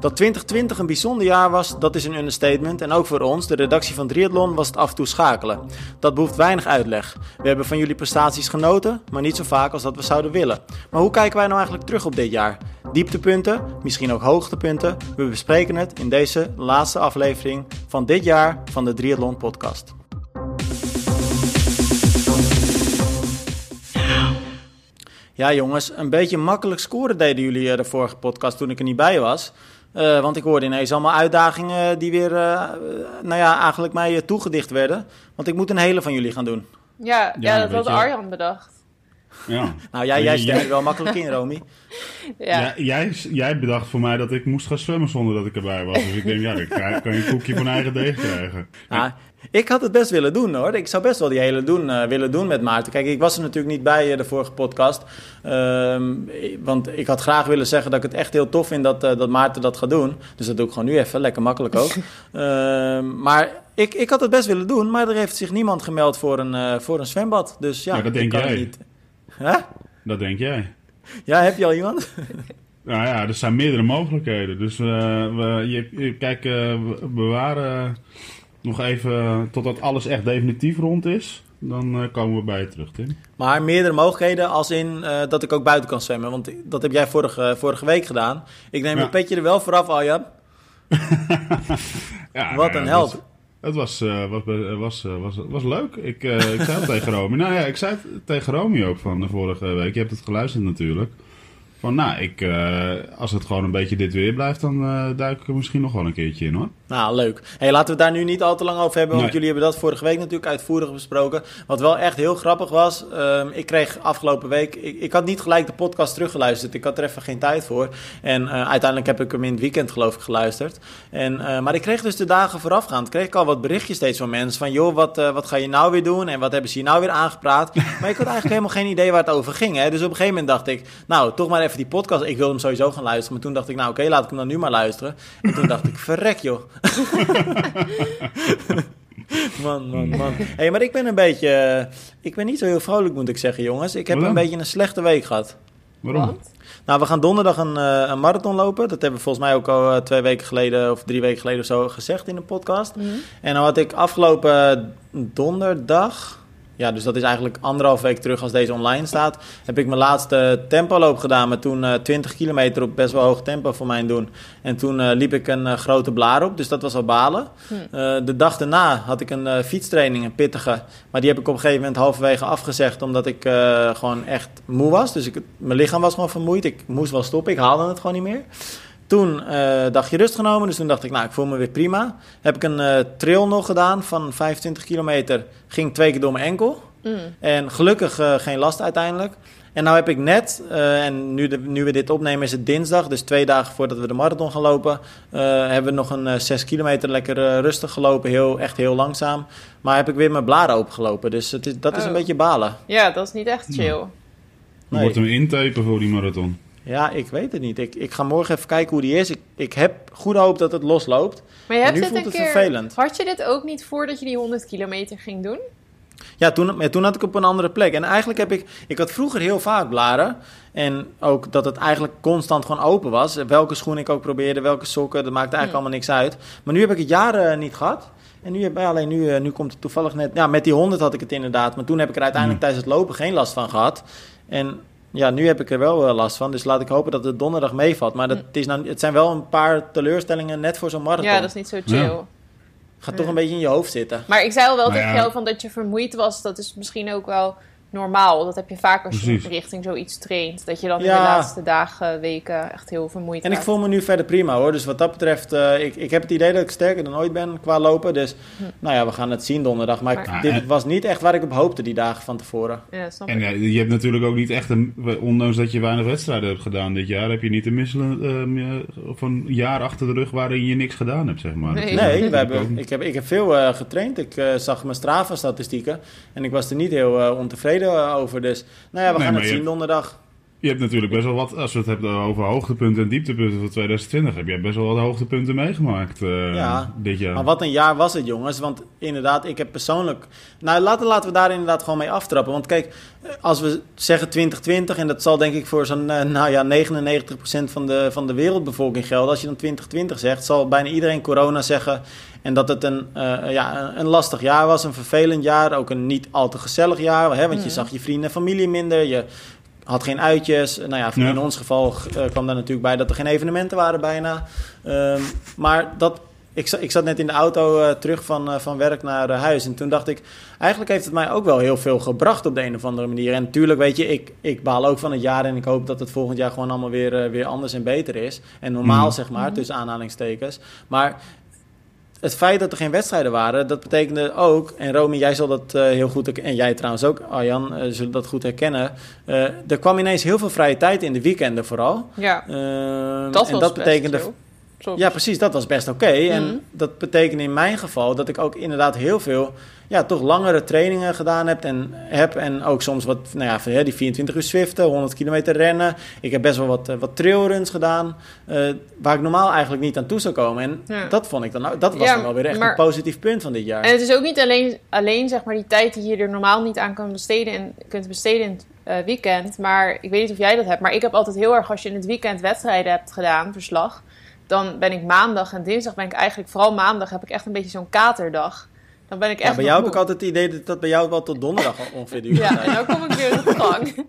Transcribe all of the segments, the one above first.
Dat 2020 een bijzonder jaar was, dat is een understatement. En ook voor ons, de redactie van Triathlon, was het af en toe schakelen. Dat behoeft weinig uitleg. We hebben van jullie prestaties genoten, maar niet zo vaak als dat we zouden willen. Maar hoe kijken wij nou eigenlijk terug op dit jaar? Dieptepunten, misschien ook hoogtepunten. We bespreken het in deze laatste aflevering van dit jaar van de Triathlon Podcast. Ja, jongens, een beetje makkelijk scoren deden jullie de vorige podcast toen ik er niet bij was. Uh, want ik hoorde ineens allemaal uitdagingen die weer, uh, nou ja, eigenlijk mij toegedicht werden. Want ik moet een hele van jullie gaan doen. Ja, ja, ja dat had Arjan bedacht. Ja. nou, jij, jij stemt er wel makkelijk in, Romy. ja. ja. jij, jij bedacht voor mij dat ik moest gaan zwemmen zonder dat ik erbij was. Dus ik denk, ja, ik kan je een koekje van eigen deeg krijgen. Nou, ik had het best willen doen hoor. Ik zou best wel die hele doen, uh, willen doen met Maarten. Kijk, ik was er natuurlijk niet bij uh, de vorige podcast. Uh, want ik had graag willen zeggen dat ik het echt heel tof vind dat, dat Maarten dat gaat doen. Dus dat doe ik gewoon nu even, lekker makkelijk ook. Ehm, maar ik, ik had het best willen doen, maar er heeft zich niemand gemeld voor een, voor een zwembad. Dus ja, ja dat denk jij. Niet... Huh? Dat denk jij. Ja, heb je al iemand? nou ja, er zijn meerdere mogelijkheden. Dus we, je, kijk, we waren nog even totdat alles echt definitief rond is. Dan uh, komen we bij je terug, Tim. Maar meerdere mogelijkheden als in uh, dat ik ook buiten kan zwemmen. Want dat heb jij vorige, vorige week gedaan. Ik neem ja. een petje er wel vooraf, Alja. ja, Wat een held. Het was, uh, was, was, was, was leuk. Ik, ik zei het tegen Romy. Nou ja, ik zei het tegen Romy ook van de vorige week. Je hebt het geluisterd natuurlijk. Van nou, ik, uh, als het gewoon een beetje dit weer blijft, dan uh, duik ik er misschien nog wel een keertje in hoor. Nou, leuk. Hey, laten we het daar nu niet al te lang over hebben, want jullie hebben dat vorige week natuurlijk uitvoerig besproken. Wat wel echt heel grappig was, uh, ik kreeg afgelopen week, ik, ik, had niet gelijk de podcast teruggeluisterd. Ik had er even geen tijd voor. En uiteindelijk heb ik hem in het weekend geloof ik geluisterd. En, maar ik kreeg dus de dagen voorafgaand, kreeg ik al wat berichtjes steeds van mensen. Van joh, wat, wat ga je nou weer doen? En wat hebben ze hier nou weer aangepraat? maar ik had eigenlijk helemaal geen idee waar het over ging. Hè? Dus op een gegeven moment dacht ik, nou, toch maar even die podcast. Ik wilde hem sowieso gaan luisteren. Maar toen dacht ik, nou oké, laat ik hem dan nu maar luisteren. En toen dacht ik, verrek joh. man, man, man. hey, maar ik ben een beetje... Ik ben niet zo heel vrolijk, moet ik zeggen, jongens. Ik heb een beetje een slechte week gehad. Waarom? Nou, we gaan donderdag een, uh, een, marathon lopen. Dat hebben we volgens mij ook al uh, twee weken geleden of drie weken geleden of zo gezegd in de podcast. Mm -hmm. En dan had ik afgelopen donderdag, ja, dus dat is eigenlijk anderhalf week terug als deze online staat. Heb ik mijn laatste tempoloop gedaan met toen uh, 20 kilometer op best wel hoog tempo voor mijn doen. En toen uh, liep ik een uh, grote blaar op, dus dat was al balen. Hm. de dag daarna had ik een fietstraining, een pittige. Maar die heb ik op een gegeven moment halverwege afgezegd omdat ik gewoon echt moe was. Dus ik, mijn lichaam was gewoon vermoeid. Ik moest wel stoppen, ik haalde het gewoon niet meer. Toen uh, dagje rust genomen, dus toen dacht ik, nou, ik voel me weer prima. Heb ik een uh, trail nog gedaan van 25 kilometer. Ging twee keer door mijn enkel. Mm. En gelukkig uh, geen last uiteindelijk. En nou heb ik net, en nu, de, nu we dit opnemen is het dinsdag, dus twee dagen voordat we de marathon gaan lopen, hebben we nog een 6 kilometer lekker rustig gelopen, heel, echt heel langzaam. Maar heb ik weer mijn blaren opengelopen, dus het is, dat is een Oh. beetje balen. Ja, dat is niet echt chill. Nee. wordt hem intapen voor die marathon. Ja, ik weet het niet. Ik, ik ga morgen even kijken hoe die is. Ik, ik heb goede hoop dat het losloopt. Maar je hebt nu dit voelt een het keer... vervelend. Had je dit ook niet voordat je die 100 kilometer ging doen? Ja, toen, ja, toen had ik op een andere plek. En eigenlijk heb ik... Ik had vroeger heel vaak blaren. En ook dat het eigenlijk constant gewoon open was. Welke schoen ik ook probeerde, welke sokken. Dat maakte eigenlijk Hmm. allemaal niks uit. Maar nu heb ik het jaren niet gehad. En nu, heb, ja, alleen nu, eh, nu komt het toevallig net... Ja, met die 100 had ik het inderdaad. Maar toen heb ik er uiteindelijk tijdens het lopen geen last van gehad. En ja, nu heb ik er wel eh, last van. Dus laat ik hopen dat het donderdag meevalt. Maar dat Mm. is nou, het zijn wel een paar teleurstellingen net voor zo'n marathon. Ja, dat is niet zo chill. Ja. Gaat toch een beetje in je hoofd zitten. Maar ik zei al wel tegen ja. jou van dat je vermoeid was. Dat is misschien ook wel normaal. Dat heb je vaak als je richting zoiets traint. Dat je dan in de laatste dagen, weken echt heel vermoeid En ik voel me nu verder prima hoor. Dus wat dat betreft, eh, ik, ik heb het idee dat ik sterker dan ooit ben qua lopen. Dus nou ja, we gaan het zien donderdag. Maar, ik- dit en- was niet echt waar ik op hoopte die dagen van tevoren. Ja, snap En ik. eh, je hebt natuurlijk ook niet echt een... Ondanks dat je weinig wedstrijden hebt gedaan dit jaar... heb je niet een misselen eh, of een jaar achter de rug waarin je niks gedaan hebt, zeg maar. Nee. We hebben, ik, heb, ik heb veel eh, getraind. Ik zag mijn Strava-statistieken. En ik was er niet heel eh, over. Dus nou ja, we Nee, gaan het zien donderdag. Je hebt natuurlijk best wel wat, als we het hebben over hoogtepunten en dieptepunten van 2020, heb je best wel wat hoogtepunten meegemaakt uh, ja, dit jaar. Maar wat een jaar was het, jongens. Want inderdaad, ik heb persoonlijk. Nou, laten, laten we daar inderdaad gewoon mee aftrappen. Want kijk, als we zeggen 2020, en dat zal denk ik voor zo'n uh, nou ja, 99% van de, van de wereldbevolking gelden. Als je dan 2020 zegt, zal bijna iedereen corona zeggen. En dat het een, uh, ja, een lastig jaar was, een vervelend jaar, ook een niet al te gezellig jaar. Hè, want je zag je vrienden en familie minder, je had geen uitjes. Nou ja, in ons geval uh, kwam daar natuurlijk bij dat er geen evenementen waren bijna. Um, maar dat, ik, ik zat net in de auto uh, terug van, uh, van werk naar huis. En toen dacht ik, eigenlijk heeft het mij ook wel heel veel gebracht op de een of andere manier. En natuurlijk, weet je, ik, ik baal ook van het jaar. En ik hoop dat het volgend jaar gewoon allemaal weer, weer anders en beter is. En normaal, mm. zeg maar, tussen aanhalingstekens. Maar het feit dat er geen wedstrijden waren, dat betekende ook, en Romy, jij zal dat uh, heel goed, en jij trouwens ook, Arjan, uh, zullen dat goed herkennen. Uh, er kwam ineens heel veel vrije tijd in de weekenden vooral. Ja, Ehm, dat en was dat betekende. Ja, precies, dat was best oké. Okay. Mhm. En dat betekende in mijn geval dat ik ook inderdaad heel veel, ja, toch langere trainingen gedaan heb. En, heb, en ook soms wat, nou ja, die 24 uur zwiften, 100 kilometer rennen. Ik heb best wel wat, wat trailruns gedaan, uh, waar ik normaal eigenlijk niet aan toe zou komen. En Ja. dat vond ik dan, dat was Ja, dan wel weer echt maar- een positief punt van dit jaar. En het is ook niet alleen, alleen zeg maar, die tijd die je er normaal niet aan kan besteden in, kunt besteden in het eh, weekend. Maar ik weet niet of jij dat hebt. Maar ik heb altijd heel erg, als je in het weekend wedstrijden hebt gedaan, verslag. Dan ben ik maandag en dinsdag ben ik eigenlijk, vooral maandag, heb ik echt een beetje zo'n katerdag. Dan ben ik echt Ja, bij jou heb ik altijd het idee dat dat bij jou wel tot donderdag ongeveer duurt. Ja, en dan kom ik weer op gang.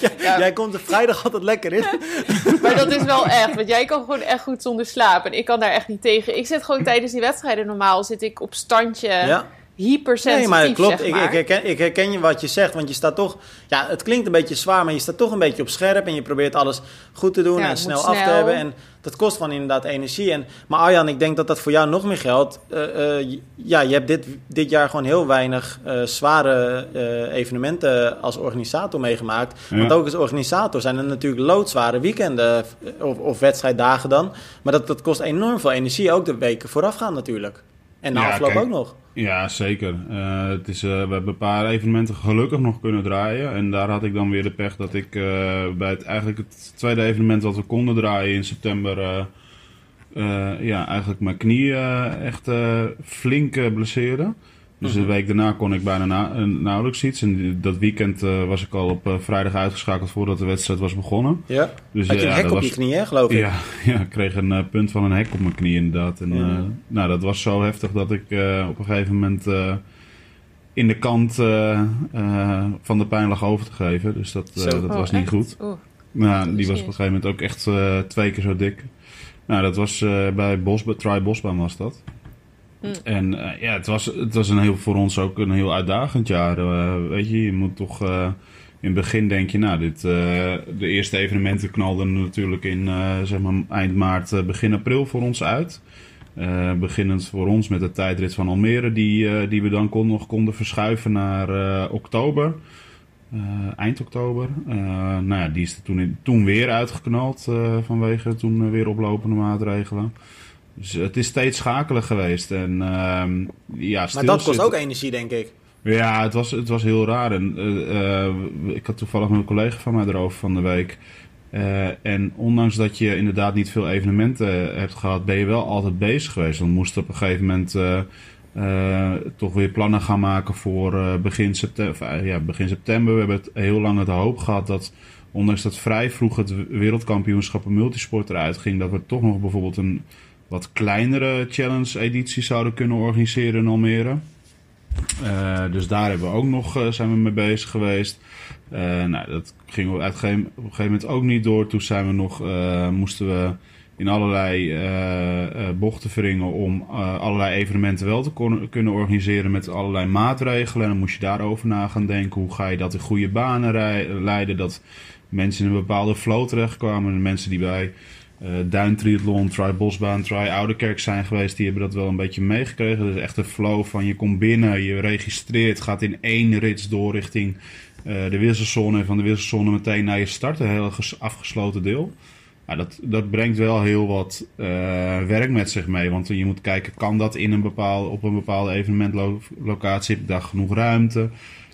ja. Jij komt er vrijdag altijd lekker in. Maar dat is wel echt, want jij kan gewoon echt goed zonder slaap. En ik kan daar echt niet tegen. Ik zit gewoon tijdens die wedstrijden normaal, zit ik op standje Ja. hypersensitief, Nee, maar klopt. zeg Ik, maar. ik, herken, ik herken je wat je zegt, want je staat toch... Ja, het klinkt een beetje zwaar, maar je staat toch een beetje op scherp... en je probeert alles goed te doen Ja, en snel moet af te snel. hebben. En dat kost gewoon inderdaad energie. En, maar Arjan, ik denk dat dat voor jou nog meer geldt. Eh, eh, ja, je hebt dit, dit jaar gewoon heel weinig eh, zware evenementen als organisator meegemaakt. Ja. Want ook als organisator zijn er natuurlijk loodzware weekenden of, of wedstrijddagen dan. Maar dat, dat kost enorm veel energie, ook de weken voorafgaan natuurlijk. En na afloop kijk. ook nog. Ja, zeker. Eh, het is, eh, we hebben een paar evenementen gelukkig nog kunnen draaien. En daar had ik dan weer de pech dat ik eh, bij het, eigenlijk het tweede evenement wat we konden draaien in september... ja, eigenlijk mijn knie eh, echt flink blesseerde. Dus Mhm. de week daarna kon ik bijna na, eh, nauwelijks iets. En dat weekend eh, was ik al op eh, vrijdag uitgeschakeld voordat de wedstrijd was begonnen. Ja. Dus Had je ja, een hek dat op was, je knie, hè, geloof ik? ja, ja, ik kreeg een punt van een hek op mijn knie inderdaad. En, Ja. eh, nou, dat was zo heftig dat ik eh, op een gegeven moment eh, in de kant eh, eh, van de pijn lag over te geven. Dus dat, eh, dat Oh, was niet echt? goed. Oeh. Nou, die was op een gegeven moment ook echt eh, twee keer zo dik. Nou, dat was eh, bij Bos, Try Bosbaan was dat. Hm. En eh, ja, het was, het was een heel, voor ons ook een heel uitdagend jaar. eh, weet je, je moet toch... eh, in het begin denk je, nou, dit, de eerste evenementen knalden natuurlijk in zeg maar eind maart, begin april voor ons uit. Beginnend voor ons met de tijdrit van Almere, die, die we dan kon, nog konden verschuiven naar oktober. Eind oktober. Nou ja, die is er toen, in- toen weer uitgeknald vanwege toen weer oplopende maatregelen. Dus het is steeds schakelen geweest. En, ehm, ja, Maar dat kost ook energie, denk ik. ja, het was, het was heel raar. En, eh, eh, ik had toevallig met een collega van mij erover van de week. Eh, en ondanks dat je inderdaad niet veel evenementen hebt gehad, ben je wel altijd bezig geweest. Dan moest op een gegeven moment toch weer plannen gaan maken voor begin, september, ja, begin september. We hebben het heel lang het hoop gehad dat, ondanks dat vrij vroeg het wereldkampioenschap multisport eruit ging, dat we toch nog bijvoorbeeld een wat kleinere challenge-editie zouden kunnen organiseren in Almere. Eh, dus daar hebben we ook nog, eh, zijn we mee bezig geweest. Eh, nou, dat ging op een gegeven moment ook niet door. Toen zijn we nog, moesten we in allerlei bochten wringen om allerlei evenementen wel te kunnen organiseren met allerlei maatregelen. En dan moest je daarover na gaan denken. Hoe ga je dat in goede banen leiden? Dat mensen in een bepaalde flow terechtkwamen. En mensen die bij Duin Triathlon, Try Bosbaan, Try Ouderkerk zijn geweest, die hebben dat wel een beetje meegekregen. Dus echt een flow van je komt binnen, je registreert, gaat in één rits door richting eh, de wisselzone en van de wisselzone meteen naar je start, een heel ges- afgesloten deel. Ja, dat, dat brengt wel heel wat eh, werk met zich mee, want je moet kijken, kan dat in een bepaalde, op een bepaalde evenementlocatie, heb ik daar genoeg ruimte?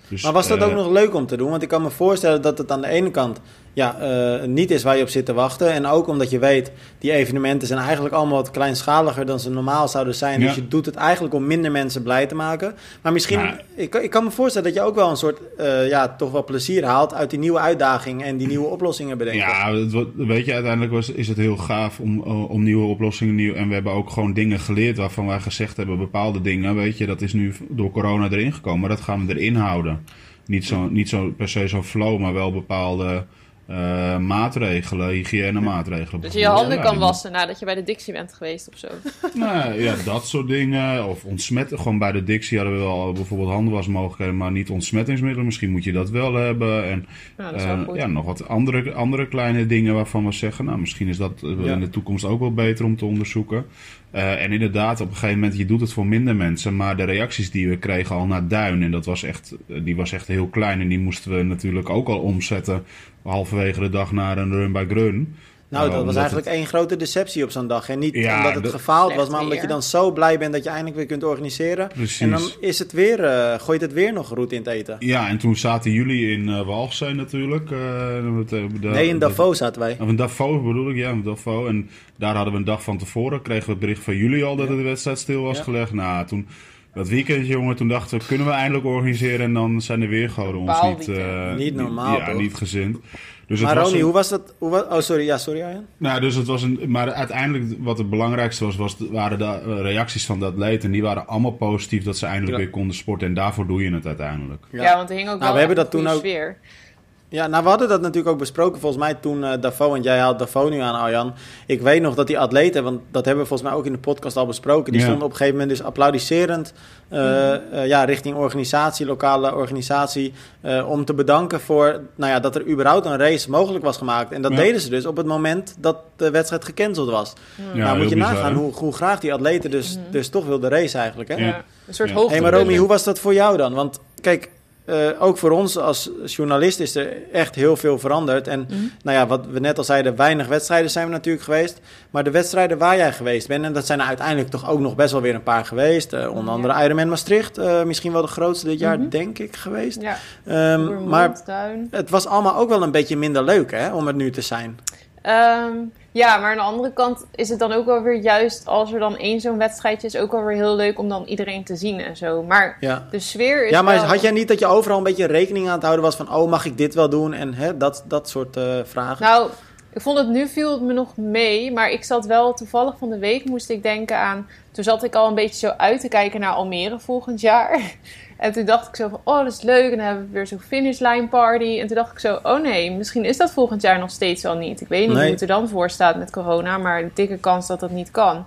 Dus, Maar was dat eh, ook nog leuk om te doen? Want ik kan me voorstellen dat het aan de ene kant... ja, eh, niet is waar je op zit te wachten. En ook omdat je weet, die evenementen zijn eigenlijk allemaal wat kleinschaliger dan ze normaal zouden zijn. Ja. Dus je doet het eigenlijk om minder mensen blij te maken. Maar misschien, Nou. ik, ik kan me voorstellen dat je ook wel een soort, eh, ja, toch wel plezier haalt uit die nieuwe uitdaging en die nieuwe oplossingen bedenken. Ja, weet je, uiteindelijk was, is het heel gaaf om, eh, om nieuwe oplossingen. Nieuw, en we hebben ook gewoon dingen geleerd waarvan wij gezegd hebben, bepaalde dingen, weet je, dat is nu door corona erin gekomen. Maar dat gaan we erin houden. Niet zo, niet zo per se zo'n flow, maar wel bepaalde eh, maatregelen, hygiënemaatregelen. Dat je je handen Ja, kan wassen nadat je bij de Dixie bent geweest of zo. Nou, ja, dat soort dingen. Of ontsmetten. Gewoon bij de Dixie hadden we wel bijvoorbeeld handwasmogelijkheden, maar niet ontsmettingsmiddelen. Misschien moet je dat wel hebben. En Ja, dat is wel eh, goed. ja, nog wat andere, andere kleine dingen waarvan we zeggen, nou, misschien is dat eh, Ja. in de toekomst ook wel beter om te onderzoeken. Eh, en inderdaad, op een gegeven moment, je doet het voor minder mensen, maar de reacties die we kregen al naar Duin, en dat was echt, eh, die was echt heel klein. En die moesten we natuurlijk ook al omzetten, halverwege de dag naar een run by grun. Nou, dat was eigenlijk één grote deceptie op zo'n dag. En niet Ja, omdat het gefaald was, maar omdat je dan zo blij bent dat je eindelijk weer kunt organiseren. Precies. En dan is het weer, eh, gooit het weer nog roet in het eten. Ja, en toen zaten jullie in eh Walchzee natuurlijk. eh, met, de- nee, in de- Davos zaten wij. Of in Davos bedoel ik, ja, in Davos. En daar hadden we een dag van tevoren, kregen we het bericht van jullie al dat Ja. de wedstrijd stil was Ja. gelegd. Nou, toen, dat weekend, jongen, toen dachten we, kunnen we eindelijk organiseren? En dan zijn de weergoden ons niet, eh, Niet normaal, ja, toch? niet gezind. Dus Maar was Ronnie, een- hoe was dat? Hoe wa- oh, sorry. Ja, sorry Arjen. nou, dus het was een. Maar uiteindelijk, wat het belangrijkste was, was waren de eh, reacties van de atleten. Die waren allemaal positief dat ze eindelijk Ja. weer konden sporten. En daarvoor doe je het uiteindelijk. Ja, want er hing ook Nou, wel we hebben dat een toen ook- sfeer. Ja, nou, we hadden dat natuurlijk ook besproken volgens mij toen eh Davos, want jij haalt Davos nu aan, Arjan. Ik weet nog dat die atleten, want dat hebben we volgens mij ook in de podcast al besproken, die Ja. stonden op een gegeven moment dus applaudisserend eh, eh, ja, richting organisatie, lokale organisatie, eh, om te bedanken voor nou ja, dat er überhaupt een race mogelijk was gemaakt. En dat Ja. deden ze dus op het moment dat de wedstrijd gecanceld was. Ja, nou, moet je bizar, nagaan hoe, hoe graag die atleten dus, dus toch wilden race eigenlijk. Hè? Ja. Ja. Een soort Ja. hoogte. Hé, maar Romy, hoe was dat voor jou dan? Want kijk, eh, ook voor ons als journalist is er echt heel veel veranderd. En Mhm. nou ja, wat we net al zeiden, weinig wedstrijden zijn we natuurlijk geweest. Maar de wedstrijden waar jij geweest bent, en dat zijn er uiteindelijk toch ook nog best wel weer een paar geweest. eh, onder andere Ironman Maastricht, eh, misschien wel de grootste dit jaar, Mhm. denk ik, geweest. Ja, Ehm, maar het was allemaal ook wel een beetje minder leuk, hè, om het nu te zijn. Ehm, ja, maar aan de andere kant is het dan ook wel weer juist als er dan één zo'n wedstrijdje is, ook wel weer heel leuk om dan iedereen te zien en zo. Maar Ja. de sfeer is Ja, maar wel- had jij niet dat je overal een beetje rekening aan het houden was van... oh, mag ik dit wel doen? En hè, dat, dat soort eh, vragen. Nou, ik vond het nu viel het me nog mee, maar ik zat wel toevallig van de week moest ik denken aan. Toen zat ik al een beetje zo uit te kijken naar Almere volgend jaar. En toen dacht ik zo van, oh, dat is leuk. En dan hebben we weer zo'n finishline party. En toen dacht ik zo, oh nee, misschien is dat volgend jaar nog steeds al niet. Ik weet niet Nee. hoe het er dan voor staat met corona, maar een dikke kans dat dat niet kan.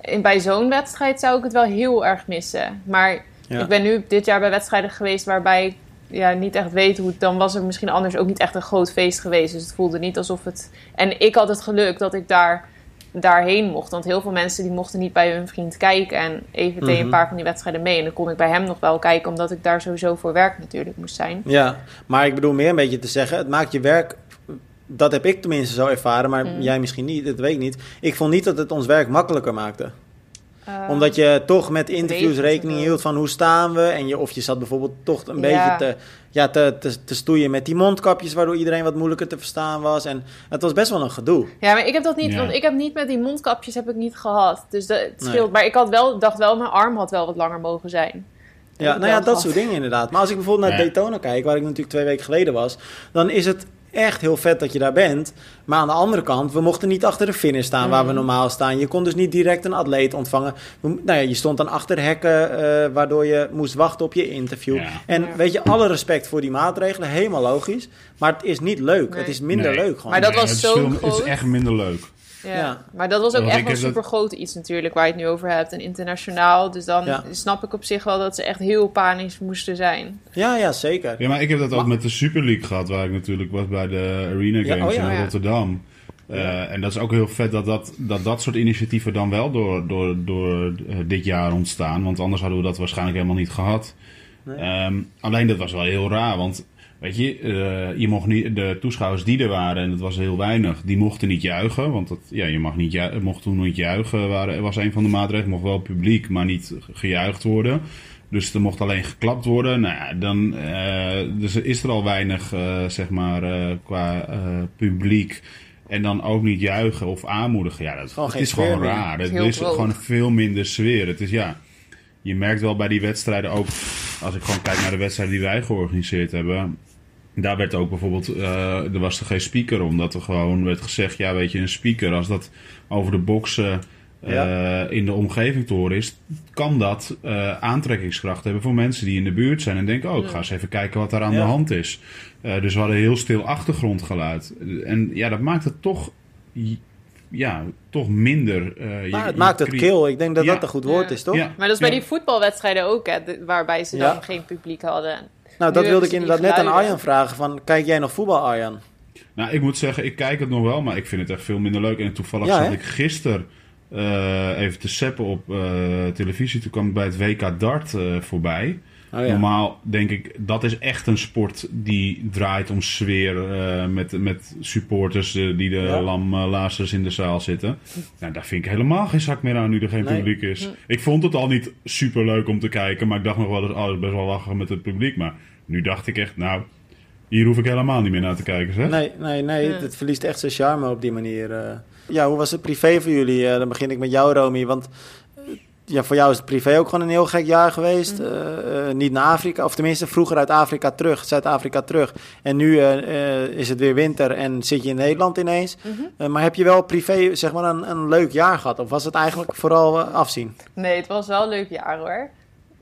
En bij zo'n wedstrijd zou ik het wel heel erg missen. Maar Ja. ik ben nu dit jaar bij wedstrijden geweest waarbij ik ja, niet echt weet hoe het... Dan was er misschien anders ook niet echt een groot feest geweest. Dus het voelde niet alsof het... En ik had het geluk dat ik daar, daarheen mocht. Want heel veel mensen die mochten niet bij hun vriend kijken. En even tegen Mhm. een paar van die wedstrijden mee. En dan kon ik bij hem nog wel kijken, omdat ik daar sowieso voor werk natuurlijk moest zijn. Ja, maar ik bedoel meer een beetje te zeggen, het maakt je werk, dat heb ik tenminste zo ervaren, maar Mm. jij misschien niet, dat weet ik niet. Ik vond niet dat het ons werk makkelijker maakte. Eh, Omdat je toch met interviews rekening hield van hoe staan we. En je, of je zat bijvoorbeeld toch een Ja. beetje te, ja, te, te, te stoeien met die mondkapjes, waardoor iedereen wat moeilijker te verstaan was. En het was best wel een gedoe. Ja, maar ik heb dat niet, Ja. want ik heb niet met die mondkapjes heb ik niet gehad. Dus dat, het Nee. scheelt. Maar ik had wel, dacht wel, mijn arm had wel wat langer mogen zijn. Ja, nou ja, dat gehad. soort dingen inderdaad. Maar als ik bijvoorbeeld naar Ja. Daytona kijk, waar ik natuurlijk twee weken geleden was, dan is het echt heel vet dat je daar bent. Maar aan de andere kant, we mochten niet achter de finish staan waar we normaal staan. Je kon dus niet direct een atleet ontvangen. We- Nou ja, je stond dan achter hekken, eh, waardoor je moest wachten op je interview. Ja. En Ja. weet je, alle respect voor die maatregelen, helemaal logisch. Maar het is niet leuk. Nee. Het is minder Nee. leuk gewoon. Maar dat was het zo film- Het is echt minder leuk. Ja. Ja. Maar dat was ook Want echt dat- super groot iets natuurlijk, waar je het nu over hebt. En internationaal. Dus dan Ja. snap ik op zich wel dat ze echt heel panisch moesten zijn. Ja, ja, zeker. Ja, maar ik heb dat ook met de Super League gehad, waar ik natuurlijk was bij de Arena Ja, Games oh ja, in ja. Rotterdam. Eh, en dat is ook heel vet dat dat, dat dat soort initiatieven dan wel door, door, door eh, dit jaar ontstaan. Want anders hadden we dat waarschijnlijk helemaal niet gehad. Nee. Ehm, alleen dat was wel heel raar, want weet je, eh, je mocht niet, de toeschouwers die er waren, en dat was heel weinig, die mochten niet juichen. Want dat, ja, je mag niet ju- mocht toen niet juichen, waren, was een van de maatregelen. mocht wel publiek, maar niet gejuicht worden. Dus er mocht alleen geklapt worden. Nou ja, dan uh, dus is er al weinig, uh, zeg maar, qua publiek. En dan ook niet juichen of aanmoedigen. Ja, dat, het is gewoon raar. Het is, gewoon veel minder sfeer. Het is ja. Je merkt wel bij die wedstrijden ook. Als ik gewoon kijk naar de wedstrijden die wij georganiseerd hebben. Daar werd ook bijvoorbeeld. er was er geen speaker, omdat er gewoon werd gezegd: ja, weet je, een speaker, als dat over de boksen ja. Eh, in de omgeving te horen is, kan dat uh, aantrekkingskracht hebben voor mensen die in de buurt zijn en denken: oh, ik ga eens even kijken wat daar aan de hand is. Uh, dus we hadden heel stil achtergrondgeluid. En ja, dat maakt het toch. Ja, toch minder. maar het maakt het kil. Ik denk dat dat een goed woord is, toch? Maar dat is bij die voetbalwedstrijden ook, hè, waarbij ze dan geen publiek hadden. Nou, dat wilde ik inderdaad net aan Arjan vragen. Van, kijk jij nog voetbal, Arjan? Nou, ik moet zeggen, ik kijk het nog wel, maar ik vind het echt veel minder leuk. En toevallig zat ik gisteren uh, even te seppen op uh, televisie. Toen kwam ik bij het WK Dart uh, voorbij. Oh, ja. Normaal denk ik, dat is echt een sport die draait om sfeer met, met supporters die de ja. lamlazers in de zaal zitten. Nou, daar vind ik helemaal geen zak meer aan nu er geen nee. publiek is. Ik vond het al niet super leuk om te kijken, maar ik dacht nog wel eens, oh, dat is best wel lachen met het publiek. Maar nu dacht ik echt, nou, hier hoef ik helemaal niet meer naar te kijken, zeg. Nee, nee, nee, het verliest echt zijn charme op die manier. Ja, hoe was het privé voor jullie? Uh, dan begin ik met jou, Romy. Want uh, ja, voor jou is het privé ook gewoon een heel gek jaar geweest. Mm. Uh, niet naar Afrika, of tenminste vroeger uit Afrika terug, Zuid-Afrika terug. En nu is het weer winter en zit je in Nederland ineens. Mm -hmm. maar heb je wel privé zeg maar een, een leuk jaar gehad? Of was het eigenlijk vooral afzien? Nee, het was wel een leuk jaar hoor.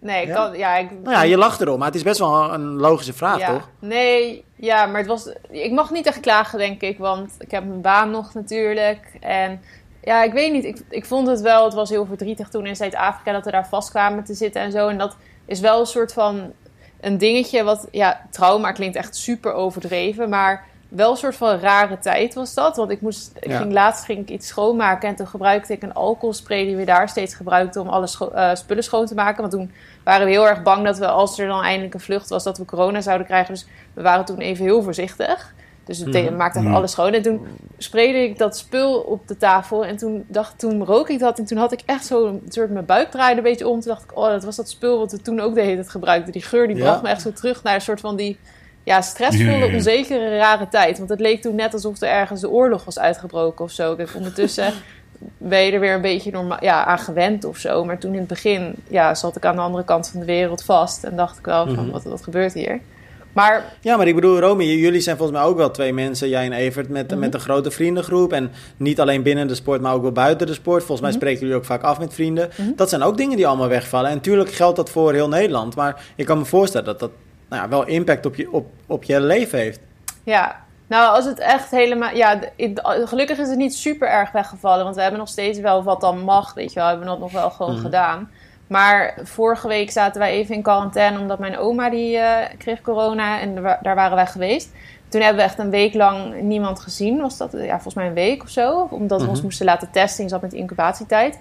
Nee, ja? Kan, ja, ik, nou ja, je lacht erom, maar het is best wel een logische vraag, ja. toch? Nee, ja, maar het was, ik mag niet echt klagen, denk ik, want ik heb mijn baan nog natuurlijk. En ja, ik weet niet, ik, ik vond het wel, het was heel verdrietig toen in Zuid-Afrika dat we daar vast kwamen te zitten en zo. En dat is wel een soort van een dingetje wat, ja, trauma klinkt echt super overdreven, maar wel een soort van rare tijd was dat. Want ik moest, ik ging, laatst ging ik iets schoonmaken en toen gebruikte ik een alcoholspray die we daar steeds gebruikten om alle scho uh, spullen schoon te maken. Want toen waren we heel erg bang dat we, als er dan eindelijk een vlucht was, dat we corona zouden krijgen. Dus we waren toen even heel voorzichtig. Dus we mm. maakten mm. alles schoon. En toen sprayde ik dat spul op de tafel. En toen, dacht, toen rook ik dat. En toen had ik echt zo een soort mijn buik draaide een beetje om. Toen dacht ik, oh, dat was dat spul wat we toen ook de hele tijd gebruikten. Die geur die bracht me echt zo terug naar een soort van die ja, stressvolle, onzekere, rare tijd. Want het leek toen net alsof er ergens de oorlog was uitgebroken of zo. Kijk, ondertussen ben je er weer een beetje normaal, ja, aan gewend of zo. Maar toen in het begin ja, zat ik aan de andere kant van de wereld vast. En dacht ik wel van, mhm. wat, wat gebeurt hier? Maar, ja, maar ik bedoel, Romy, jullie zijn volgens mij ook wel twee mensen, jij en Evert, met, mhm. met een grote vriendengroep. En niet alleen binnen de sport, maar ook wel buiten de sport. Volgens mij mhm. spreken jullie ook vaak af met vrienden. Dat zijn ook dingen die allemaal wegvallen. En natuurlijk geldt dat voor heel Nederland. Maar ik kan me voorstellen dat dat nou ja, wel impact op je, op, op je leven heeft. Ja, nou als het echt helemaal... Ja, gelukkig is het niet super erg weggevallen. Want we hebben nog steeds wel wat dan mag, weet je wel. Hebben we dat nog wel gewoon mhm. gedaan. Maar vorige week zaten wij even in quarantaine... omdat mijn oma die uh, kreeg corona en daar waren wij geweest. Toen hebben we echt een week lang niemand gezien. Was dat ja, volgens mij een week of zo. Omdat we ons mhm. moesten laten testen. Je zat met incubatietijd.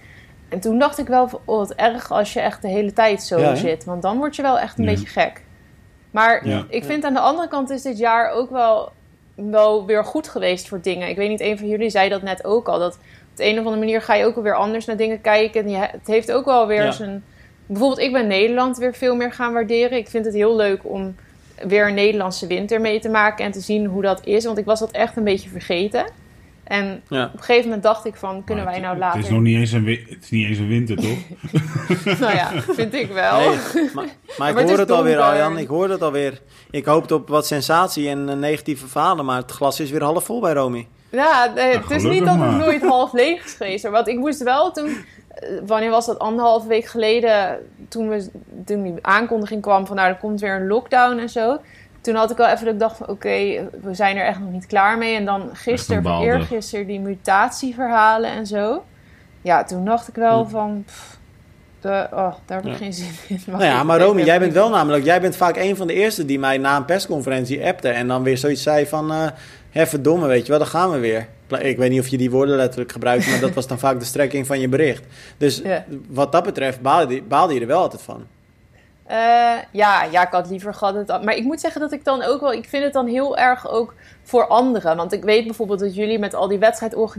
En toen dacht ik wel, oh, wat erg als je echt de hele tijd zo zit. Want dan word je wel echt een beetje gek. Maar ik vind aan de andere kant is dit jaar ook wel, wel weer goed geweest voor dingen. Ik weet niet, een van jullie zei dat net ook al. Dat op de een of andere manier ga je ook weer anders naar dingen kijken. En het heeft ook wel weer zijn... Bijvoorbeeld, ik ben Nederland weer veel meer gaan waarderen. Ik vind het heel leuk om weer een Nederlandse winter mee te maken en te zien hoe dat is. Want ik was dat echt een beetje vergeten. En op een gegeven moment dacht ik van, kunnen wij nou later... Het is nog niet eens een, het is niet eens een winter, toch? nou ja, vind ik wel. Nee, maar, maar, ik hoor het alweer, Arjan. Ik hoor het alweer. Ik hoopte op wat sensatie en negatieve verhalen, maar het glas is weer half vol bij Romy. Ja, het is niet dat het nooit half leeg is geweest. Want ik moest wel toen... Eh, wanneer was dat? Anderhalve week geleden, toen, we, toen die aankondiging kwam van... nou, er komt weer een lockdown en zo toen had ik wel even dat ik dacht van oké, we zijn er echt nog niet klaar mee. En dan gisteren of eergisteren die mutatieverhalen en zo. Ja, toen dacht ik wel van... de, oh, daar heb ik geen zin in. Nou ja, maar Romy, jij bent wel namelijk... Jij bent vaak een van de eerste die mij na een persconferentie appte... en dan weer zoiets zei van... Uh, hè, verdomme, weet je wel, dan gaan we weer. Ik weet niet of je die woorden letterlijk gebruikt... maar dat was dan vaak de strekking van je bericht. Dus wat dat betreft baalde, baalde je er wel altijd van. Uh, ja, ja, ik had liever gehad het. Maar ik moet zeggen dat ik dan ook wel. Ik vind het dan heel erg ook voor anderen. Want ik weet bijvoorbeeld dat jullie met al die wedstrijd of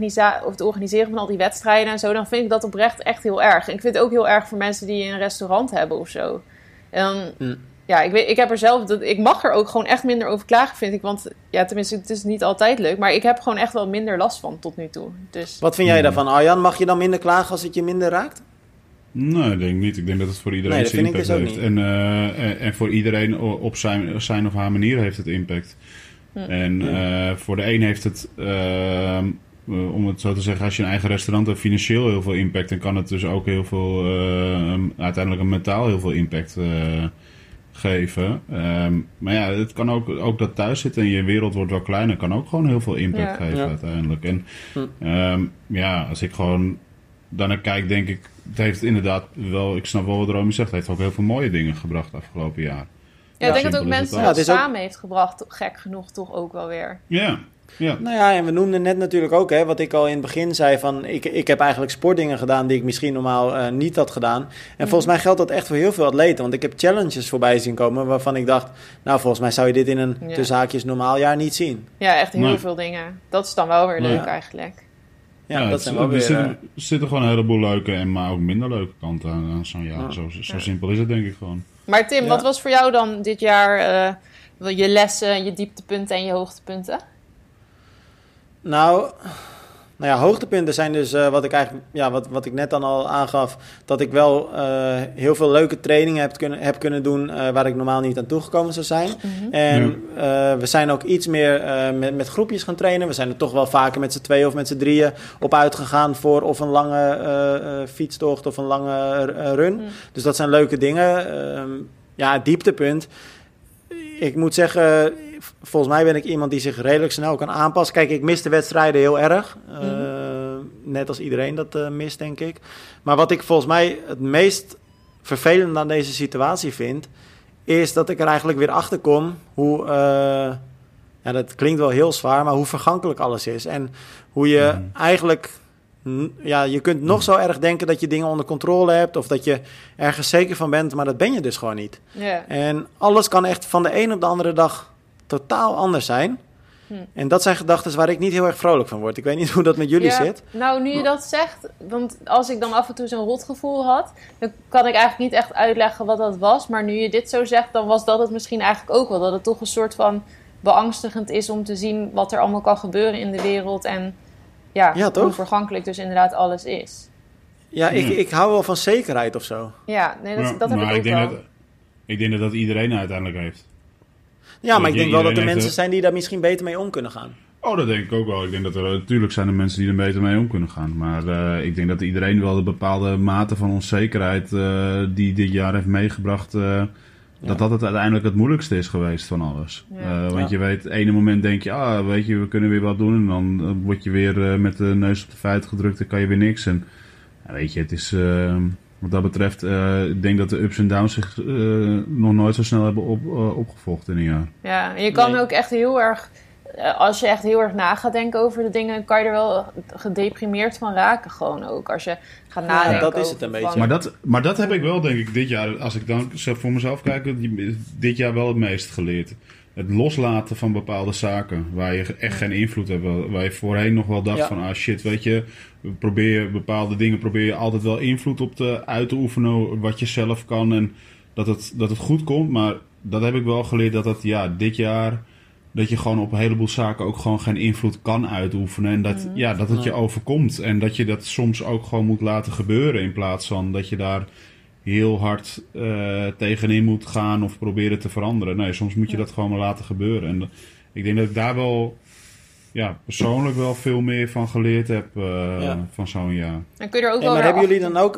het organiseren van al die wedstrijden en zo. Dan vind ik dat oprecht echt heel erg. En ik vind het ook heel erg voor mensen die een restaurant hebben of zo. En Hm. ja, ik, weet, ik heb er zelf, dat, ik mag er ook gewoon echt minder over klagen, vind ik. Want ja, tenminste, het is niet altijd leuk, maar ik heb gewoon echt wel minder last van tot nu toe. Dus Wat vind jij daarvan, Arjan? Mag je dan minder klagen als het je minder raakt? Nee, ik denk niet. Ik denk dat het voor iedereen Nee, zijn impact dus heeft. En, eh, en, en voor iedereen op zijn, zijn of haar manier heeft het impact. En eh, voor de een heeft het, ehm, eh, om het zo te zeggen, als je een eigen restaurant hebt, financieel heel veel impact. En kan het dus ook heel veel, uiteindelijk een mentaal heel veel impact geven. Ehm, maar ja, het kan ook, ook dat thuis zitten en je wereld wordt wel kleiner, kan ook gewoon heel veel impact Ja. geven Ja. uiteindelijk. En Hm. Ehm, ja, als ik gewoon daarnaar kijk, denk ik, het heeft inderdaad wel, ik snap wel wat Romy zegt, het heeft ook heel veel mooie dingen gebracht afgelopen jaar. ja, ik denk dat ook het mensen het ook- samen heeft gebracht, gek genoeg toch ook wel weer. Ja, ja. Nou ja, en we noemden net natuurlijk ook, hè, wat ik al in het begin zei, van ik, ik heb eigenlijk sportdingen gedaan die ik misschien normaal eh, niet had gedaan. En volgens mij geldt dat echt voor heel veel atleten, want ik heb challenges voorbij zien komen waarvan ik dacht, nou volgens mij zou je dit in een Ja. tussen haakjes normaal jaar niet zien. Ja, echt heel Nee. veel dingen. Dat is dan wel weer leuk eigenlijk. Ja, Ja, dat het- zijn wel er weer... zitten, eh, er zitten gewoon een heleboel leuke en maar ook minder leuke kanten aan, aan zo'n jaar. Ja. Zo, zo Ja. simpel is het denk ik gewoon. Maar Tim, Ja. wat was voor jou dan dit jaar eh, je lessen, je dieptepunten en je hoogtepunten? Nou, nou ja, hoogtepunten zijn dus eh, wat ik eigenlijk, ja, wat, wat ik net dan al aangaf, dat ik wel eh, heel veel leuke trainingen heb kunnen, heb kunnen doen eh, waar ik normaal niet aan toegekomen zou zijn. En eh, we zijn ook iets meer eh, met, met groepjes gaan trainen. We zijn er toch wel vaker met z'n tweeën of met z'n drieën op uitgegaan voor of een lange eh, eh, fietstocht of een lange run. Mm. Dus dat zijn leuke dingen. Ehm, ja, dieptepunt. Ik moet zeggen, volgens mij ben ik iemand die zich redelijk snel kan aanpassen. Kijk, ik mis de wedstrijden heel erg. Eh, Net als iedereen dat eh, mist, denk ik. Maar wat ik volgens mij het meest vervelend aan deze situatie vind, is dat ik er eigenlijk weer achter kom hoe. eh, ja, dat klinkt wel heel zwaar, maar hoe vergankelijk alles is. En hoe je Mhm. eigenlijk. Ja, je kunt nog zo erg denken dat je dingen onder controle hebt. Of dat je ergens zeker van bent, maar dat ben je dus gewoon niet. Ja. En alles kan echt van de een op de andere dag totaal anders zijn. Hm. En dat zijn gedachten waar ik niet heel erg vrolijk van word. Ik weet niet hoe dat met jullie Ja, zit. Nou, nu je dat zegt, want als ik dan af en toe zo'n rotgevoel had, dan kan ik eigenlijk niet echt uitleggen wat dat was. Maar nu je dit zo zegt, dan was dat het misschien eigenlijk ook wel. Dat het toch een soort van beangstigend is om te zien wat er allemaal kan gebeuren in de wereld. En ja, Ja, toch? hoe vergankelijk dus inderdaad alles is. Ja, ik, ik hou wel van zekerheid of zo. Ja, nee, dat, Ja, dat heb maar ik ook denk wel. Dat, ik denk dat dat iedereen uiteindelijk heeft. Ja, maar ik denk wel dat er mensen zijn die daar misschien beter mee om kunnen gaan. Oh, dat denk ik ook wel. Ik denk dat er natuurlijk zijn er mensen die er beter mee om kunnen gaan. Maar eh, ik denk dat iedereen wel de bepaalde mate van onzekerheid eh, die dit jaar heeft meegebracht, eh, dat dat het uiteindelijk het moeilijkste is geweest van alles. Ja. Eh, want Ja. je weet, ene moment denk je, ah, weet je, we kunnen weer wat doen. En dan word je weer eh, met de neus op de feiten gedrukt en kan je weer niks. En weet je, het is, wat dat betreft, eh, ik denk dat de ups en downs zich eh, nog nooit zo snel hebben op, eh, opgevolgd in een jaar. Ja, en je kan Nee. ook echt heel erg, als je echt heel erg na gaat denken over de dingen, kan je er wel gedeprimeerd van raken gewoon ook. Als je gaat nadenken dat is het een van- beetje. Maar dat, maar dat heb ik wel, denk ik, dit jaar, als ik dan zelf voor mezelf kijk, dit jaar wel het meest geleerd. Het loslaten van bepaalde zaken waar je echt geen invloed hebt. Waar je voorheen nog wel dacht Ja. van, ah shit, weet je, probeer je bepaalde dingen, probeer je altijd wel invloed op te, uit te oefenen wat je zelf kan en dat het, dat het goed komt. Maar dat heb ik wel geleerd dat het, ja, dit jaar, dat je gewoon op een heleboel zaken ook gewoon geen invloed kan uitoefenen. En dat, ja, dat het je overkomt. En dat je dat soms ook gewoon moet laten gebeuren. In plaats van dat je daar heel hard eh, tegenin moet gaan of proberen te veranderen. Nee, soms moet je dat gewoon maar laten gebeuren. En ik denk dat ik daar wel ja, persoonlijk wel veel meer van geleerd heb eh, Ja. van zo'n jaar. Dan kun je er ook Hey, wel maar hebben jullie dan ook...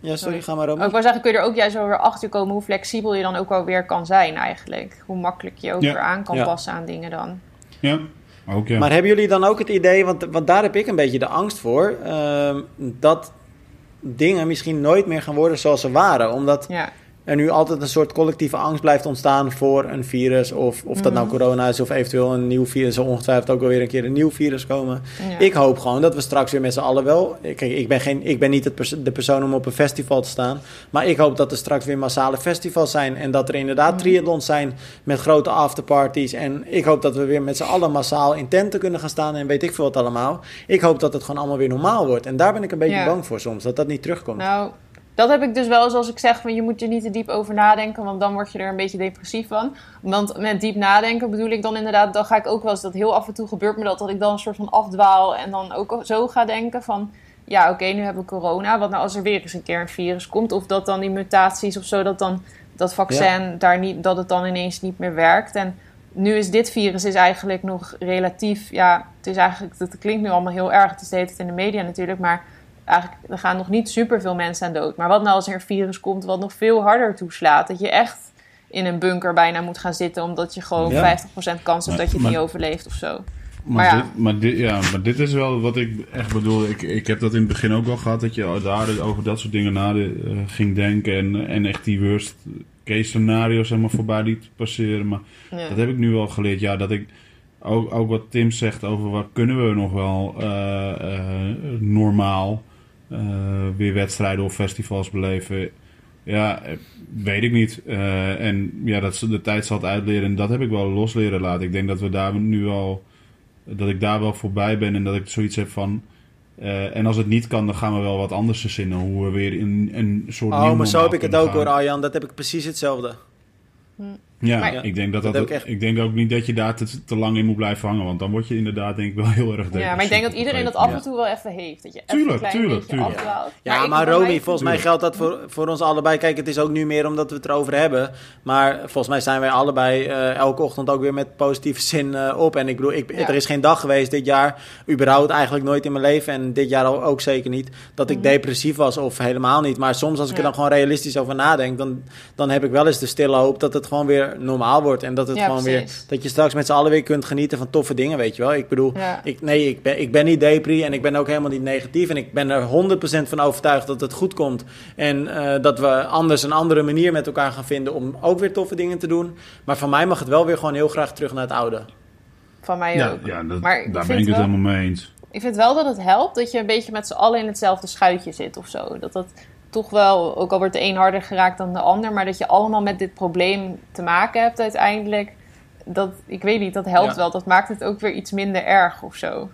Ja, sorry, Sorry. ga maar Oh, Romy. ik wou zeggen, kun je er ook juist wel weer achter komen hoe flexibel je dan ook wel weer kan zijn eigenlijk. Hoe makkelijk je ook Ja. weer aan kan Ja. passen aan dingen dan. Ja, ook ja. Maar hebben jullie dan ook het idee, want, want daar heb ik een beetje de angst voor, ehm, dat dingen misschien nooit meer gaan worden zoals ze waren. Omdat Ja, er nu altijd een soort collectieve angst blijft ontstaan voor een virus. Of, of dat nou Mhm. corona is of eventueel een nieuw virus. Zal ongetwijfeld ook wel weer een keer een nieuw virus komen. ja. Ik hoop gewoon dat we straks weer met z'n allen wel. Kijk, ik ben, geen, ik ben niet pers- de persoon om op een festival te staan. Maar ik hoop dat er straks weer massale festivals zijn. En dat er inderdaad triathlons zijn met grote afterparties. En ik hoop dat we weer met z'n allen massaal in tenten kunnen gaan staan. En weet ik veel wat allemaal. Ik hoop dat het gewoon allemaal weer normaal wordt. En daar ben ik een beetje Ja. bang voor soms. Dat dat niet terugkomt. Nou, dat heb ik dus wel zoals ik zeg, van je moet er niet te diep over nadenken, want dan word je er een beetje depressief van. Want met diep nadenken bedoel ik dan inderdaad, dan ga ik ook wel eens, dat heel af en toe gebeurt me dat, dat ik dan een soort van afdwaal en dan ook zo ga denken van, ja oké, nu hebben we corona, wat nou als er weer eens een keer een virus komt, of dat dan die mutaties of zo, dat dan dat vaccin daar niet, dat het dan ineens niet meer werkt. En nu is dit virus is eigenlijk nog relatief, ja, het is eigenlijk, het klinkt nu allemaal heel erg, het is de hele tijd in de media natuurlijk, maar eigenlijk, er gaan nog niet superveel mensen aan dood. Maar wat nou als er een virus komt wat nog veel harder toeslaat? Dat je echt in een bunker bijna moet gaan zitten... omdat je gewoon 50% kans hebt dat je het niet overleeft of zo. Maar, ja. Dit, maar, dit, ja, maar dit is wel wat ik echt bedoel. Ik, ik heb dat in het begin ook wel gehad, dat je daar over dat soort dingen na uh, ging denken. En, en echt die worst case scenario's zeg maar, voorbij liet passeren. Maar dat heb ik nu wel geleerd. Ja, dat ik ook, ook wat Tim zegt over wat kunnen we nog wel uh, uh, normaal weer wedstrijden of festivals beleven. Ja, weet ik niet. Uh, en ja, dat de tijd zal het uitleren. En dat heb ik wel los leren laten. Ik denk dat we daar nu al. Dat ik daar wel voorbij ben en dat ik zoiets heb van. Uh, en als het niet kan, dan gaan we wel wat anders verzinnen. Hoe we weer in een soort. Oh, maar zo heb ik het ook hoor, Arjan. Dat heb ik precies hetzelfde. Hm. Ja, ik denk dat, dat, ik denk ook niet dat je daar te, te, lang in moet blijven hangen. Want dan word je inderdaad denk ik wel heel erg Ja, maar ik denk dat iedereen dat af en toe wel even heeft. Dat je tuurlijk, tuurlijk, tuurlijk. Ja, maar, Romy, volgens mij geldt dat voor, voor ons allebei. Kijk, het is ook nu meer omdat we het erover hebben. Maar volgens mij zijn wij allebei uh, elke ochtend ook weer met positieve zin uh, op. En ik bedoel, ik, er is geen dag geweest dit jaar, überhaupt eigenlijk nooit in mijn leven. En dit jaar ook zeker niet, dat ik mm. depressief was of helemaal niet. Maar soms als ik er dan gewoon realistisch over nadenk, dan, dan heb ik wel eens de stille hoop dat het gewoon weer normaal wordt. En dat het gewoon weer. Dat je straks met z'n allen weer kunt genieten van toffe dingen, weet je wel. Ik bedoel, ik, nee, ik ben, ik ben niet depri en ik ben ook helemaal niet negatief. En ik ben er 100% van overtuigd dat het goed komt. En uh, dat we anders een andere manier met elkaar gaan vinden om ook weer toffe dingen te doen. Maar van mij mag het wel weer gewoon heel graag terug naar het oude. Van mij ja, ook. Ja, dat, maar daar ben ik het helemaal mee eens. Ik vind wel dat het helpt dat je een beetje met z'n allen in hetzelfde schuitje zit of zo. Dat dat toch wel, ook al wordt de een harder geraakt dan de ander, maar dat je allemaal met dit probleem te maken hebt uiteindelijk. Dat, ik weet niet, dat helpt wel. Dat maakt het ook weer iets minder erg of zo.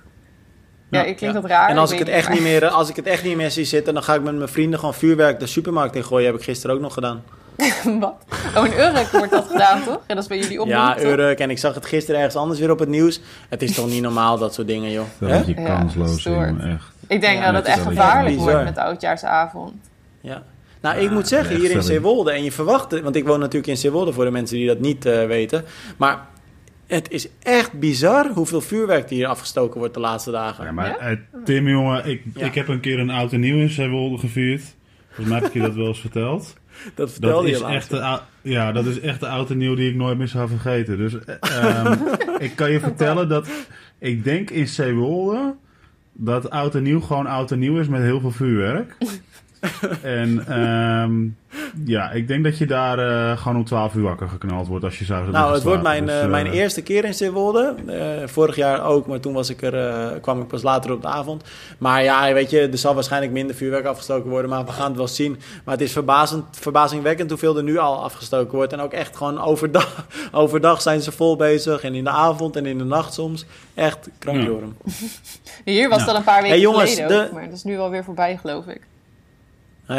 Ja, ik klinkt dat raar. En als ik, het echt niet meer, als ik het echt niet meer zie zitten, dan ga ik met mijn vrienden gewoon vuurwerk de supermarkt in gooien. Heb ik gisteren ook nog gedaan. Wat? Oh, in Urk wordt dat gedaan, toch? En dat is bij jullie opnieuw. Ja, Urk. En ik zag het gisteren ergens anders weer op het nieuws. Het is toch niet normaal, dat soort dingen, joh. Dat is je kansloos, echt. Ik denk dat het echt gevaarlijk wordt met de oudjaarsavond. Ja. Nou, ik moet zeggen, hier in Zeewolde, en je verwacht want ik woon natuurlijk in Zeewolde voor de mensen die dat niet uh, weten, maar het is echt bizar hoeveel vuurwerk hier afgestoken wordt de laatste dagen. Ja, maar ja? Uh, Tim, jongen, ik, ja. ik heb een keer een oud en nieuw in Zeewolde gevierd. Volgens mij heb ik je dat wel eens verteld. Dat vertelde dat je is echt de, Ja, dat is echt de oud en nieuw die ik nooit meer zou vergeten. Dus um, ik kan je vertellen dat ik denk in Zeewolde dat oud en nieuw gewoon oud en nieuw is met heel veel vuurwerk. en um, ja, ik denk dat je daar uh, gewoon om 12 uur wakker geknald wordt als je zou Nou, het wordt mijn, dus, uh, mijn eerste keer in Zeewolde. Uh, vorig jaar ook, maar toen was ik er, kwam ik pas later op de avond. Maar ja, weet je, er zal waarschijnlijk minder vuurwerk afgestoken worden, maar we gaan het wel zien. Maar het is verbazend, verbazingwekkend hoeveel er nu al afgestoken wordt. En ook echt gewoon overdag, overdag zijn ze vol bezig. En in de avond en in de nacht soms. Echt krankjorum. Ja. Hier was ja. dat een paar weken hey, jongens, geleden de... ook, maar dat is nu alweer voorbij, geloof ik.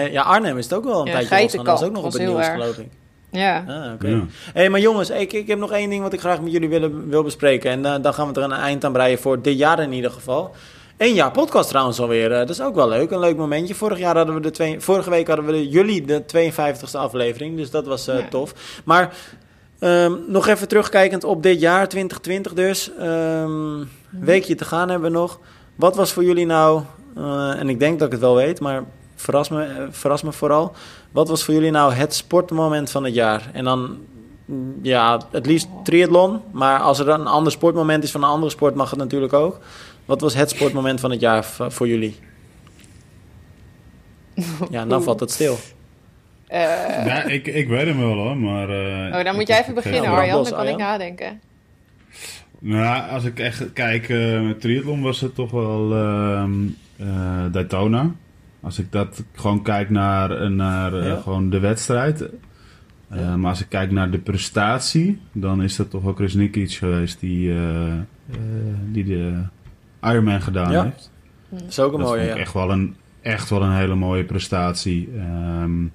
Ja, Arnhem is het ook wel een ja, tijdje los. Dat is ook nog op het nieuws, erg. geloof ik. Ja. Ah, oké. Okay. Ja. hey, maar jongens, ik, ik heb nog één ding wat ik graag met jullie willen, wil bespreken. En uh, dan gaan we er een eind aan breien voor dit jaar in ieder geval. Eén jaar podcast trouwens alweer. Uh, dat is ook wel leuk. Een leuk momentje. Vorig jaar hadden we de twee, vorige week hadden we de, jullie de 52e aflevering. Dus dat was uh, ja. tof. Maar um, nog even terugkijkend op dit jaar, 2020 dus. Um, weekje te gaan hebben we nog. Wat was voor jullie nou, en ik denk dat ik het wel weet, maar verras me, eh, verras me vooral. Wat was voor jullie nou het sportmoment van het jaar? En dan, ja, het liefst triathlon. Maar als er dan een ander sportmoment is van een andere sport, mag het natuurlijk ook. Wat was het sportmoment van het jaar voor jullie? Ja, dan valt het stil. Uh, ja, ik, ik weet hem wel hoor, maar... Uh, oh, dan moet jij even beginnen Arjan, dan kan ik nadenken. Nou, als ik echt kijk, uh, met triathlon was het toch wel uh, Daytona. Als ik dat gewoon kijk naar, naar ja. uh, gewoon de wedstrijd. Ja. Maar als ik kijk naar de prestatie, dan is dat toch wel Chris Nikic geweest die, die de Ironman gedaan ja. heeft. Dat is ook een dat mooie, vond ik echt wel een, echt wel een hele mooie prestatie. Ehm,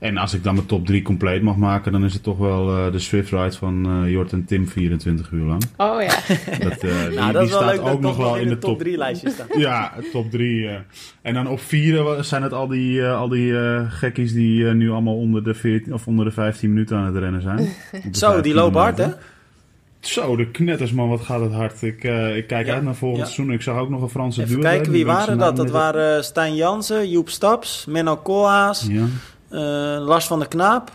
en als ik dan mijn top 3 compleet mag maken, dan is het toch wel uh, de Swift Ride van uh, Jort en Tim 24 uur lang. Oh ja. Dat, uh, die, nou, dat die staat ook nog wel in de top 3 lijstje staan. ja, top 3. en dan op 4 zijn het al die, al die gekkies die nu allemaal onder de, 14, of onder de 15 minuten aan het rennen zijn. Zo, die lopen hard hè? Zo, de knetters man, wat gaat het hard. Ik, ik kijk ja, uit naar volgend ja. seizoen. Ik zag ook nog een Franse duo. kijken, wie waren dat? Dat waren Stijn Jansen, Joep Staps, Menno Koolhaas... Ja. Uh, Lars van der Knaap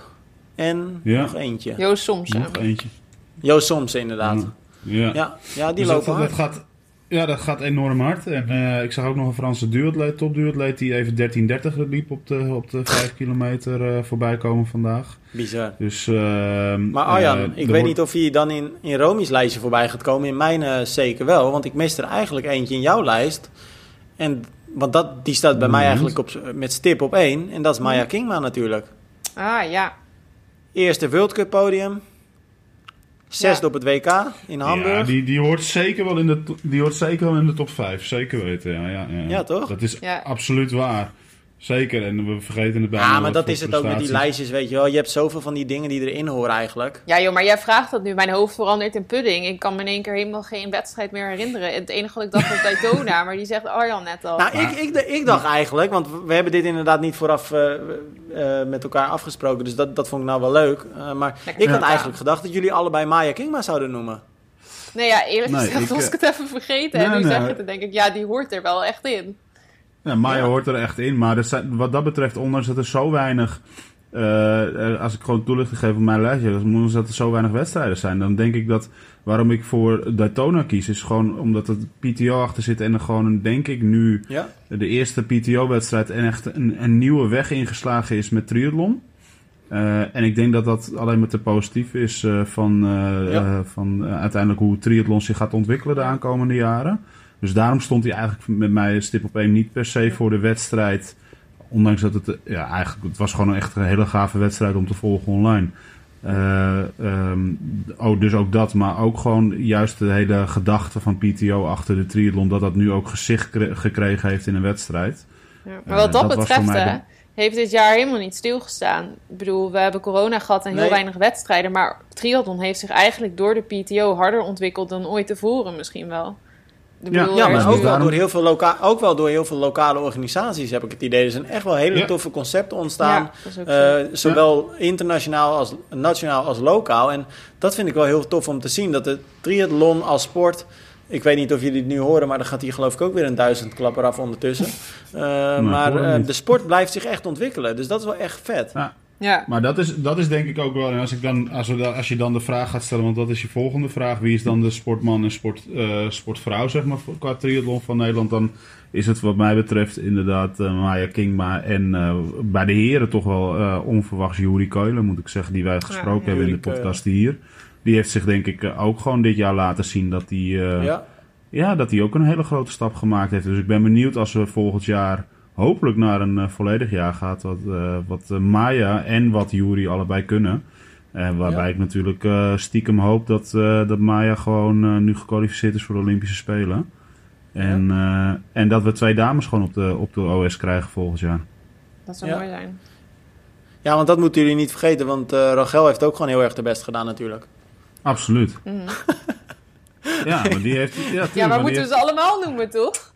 en ja. nog eentje. Joost Soms. Nog eentje. Joost Soms, inderdaad. Ja, ja. ja die dus lopen dat, hard. Dat gaat, ja, dat gaat enorm hard. En uh, ik zag ook nog een Franse duatleet, topduatleet, die even 13.30 liep op de, op de 5 kilometer uh, voorbij komen vandaag. Bizar. Dus, uh, maar Arjan, ik weet wordt... niet of hij dan in, in Romi's lijstje voorbij gaat komen. In mijn zeker wel, want ik miste er eigenlijk eentje in jouw lijst. En want dat, die staat bij mij eigenlijk op, met stip op één. En dat is Maya Kingma natuurlijk. Ah, ja. Eerste World Cup podium. Zesde ja. op het WK in Hamburg. Ja, die, die, hoort zeker wel in de, die hoort zeker wel in de top 5. Zeker weten, ja. Ja, ja. ja toch? Dat is absoluut waar. Zeker, en we vergeten het bijna. Ja, maar dat is het ook met die lijstjes, weet je wel. Je hebt zoveel van die dingen die erin horen eigenlijk. Ja joh, maar jij vraagt dat nu. Mijn hoofd verandert in pudding. Ik kan me in één keer helemaal geen wedstrijd meer herinneren. Het enige wat ik dacht was Daytona, maar die zegt Arjan net al. Nou, ik, ik, ik, dacht eigenlijk, want we hebben dit inderdaad niet vooraf uh, uh, met elkaar afgesproken. Dus dat, dat vond ik nou wel leuk. Uh, maar Lekker. ik had ja. eigenlijk gedacht dat jullie allebei Maya Kingma zouden noemen. Nee ja, eerlijk nee, gezegd was ik het even vergeten. Nee, en nu nee, zeg je het, dan denk ik, ja, die hoort er wel echt in. Ja, Maya ja. hoort er echt in. Maar zijn, wat dat betreft, ondanks dat er zo weinig... Uh, als ik gewoon toelichting geef op mijn lijstje, ondanks dat er zo weinig wedstrijden zijn, dan denk ik dat waarom ik voor Daytona kies, is gewoon omdat het PTO achter zit en er gewoon, denk ik, nu ja. de eerste PTO-wedstrijd en echt een, een, nieuwe weg ingeslagen is met triathlon. Uh, en ik denk dat dat alleen maar te positief is uh, van, ja. van uiteindelijk hoe triathlon zich gaat ontwikkelen de aankomende jaren. Dus daarom stond hij eigenlijk met mij stip op één niet per se voor de wedstrijd. Ondanks dat het, ja, eigenlijk, het was gewoon echt een hele gave wedstrijd om te volgen online. Uh, um, oh, dus ook dat, maar ook gewoon juist de hele gedachte van PTO achter de triathlon, dat dat nu ook gezicht gekregen heeft in een wedstrijd. Ja, maar wat uh, dat, betreft, hè, heeft dit jaar helemaal niet stilgestaan. Ik bedoel, we hebben corona gehad en heel nee. weinig wedstrijden, maar triathlon heeft zich eigenlijk door de PTO harder ontwikkeld dan ooit tevoren misschien wel. Ja, ja, maar ook wel, door heel veel loka ook wel door heel veel lokale organisaties heb ik het idee. Er zijn echt wel hele ja. toffe concepten ontstaan. Ja, uh, zowel ja. internationaal als nationaal als lokaal. En dat vind ik wel heel tof om te zien. Dat de triathlon als sport... Ik weet niet of jullie het nu horen, maar dan gaat hier geloof ik ook weer een duizend klapper af ondertussen. Uh, maar maar uh, de sport blijft zich echt ontwikkelen. Dus dat is wel echt vet. Ja. Maar dat is, dat is denk ik ook wel. En als, ik dan, als, we, als je dan de vraag gaat stellen, want dat is je volgende vraag: wie is dan de sportman en sport, uh, sportvrouw, zeg maar, qua triathlon van Nederland? Dan is het, wat mij betreft, inderdaad uh, Maya Kingma. En uh, bij de heren toch wel onverwachts Juri Keulen, moet ik zeggen, die wij gesproken ja, hebben in de podcast hier. Die heeft zich, denk ik, ook gewoon dit jaar laten zien dat hij. ja. ja, dat hij ook een hele grote stap gemaakt heeft. Dus ik ben benieuwd als we volgend jaar hopelijk naar een uh, volledig jaar gaat. Wat, uh, wat uh, Maya en wat Jury allebei kunnen. waarbij ja. ik natuurlijk stiekem hoop dat, dat Maya gewoon nu gekwalificeerd is voor de Olympische Spelen. En, ja. en dat we twee dames gewoon op de, op de OS krijgen volgend jaar. Dat zou ja. mooi zijn. Ja, want dat moeten jullie niet vergeten. Want Rachel heeft ook gewoon heel erg de best gedaan natuurlijk. Absoluut. Mm. Ja, maar die heeft... Ja, maar, moeten we ze allemaal noemen, toch?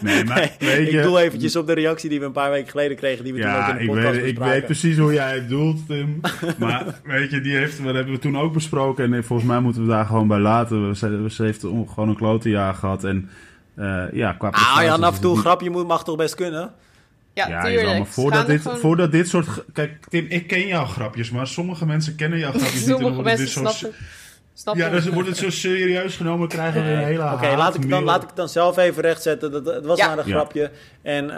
Nee, maar weet je, ik doe eventjes op de reactie die we een paar weken geleden kregen, die we ja, toen ook in de podcast ik weet, ik weet precies hoe jij het doelt, Tim. maar weet je, die heeft, dat hebben we toen ook besproken. En volgens mij moeten we daar gewoon bij laten. Ze, ze heeft gewoon een klote jaar gehad. En uh, ja, qua Ah, ja, af en toe een grapje moet, mag toch best kunnen? Ja, ja tuurlijk. Maar voordat dit, gewoon... voordat dit soort... Kijk, Tim, ik ken jouw grapjes, maar sommige mensen kennen jouw grapjes sommige niet. Sommige mensen snappen... Snap ja, dus wordt het zo serieus genomen, krijgen we een hele Oké, okay, laat, ik dan, laat ik het dan zelf even rechtzetten. Dat, het was ja. maar een grapje. En, uh,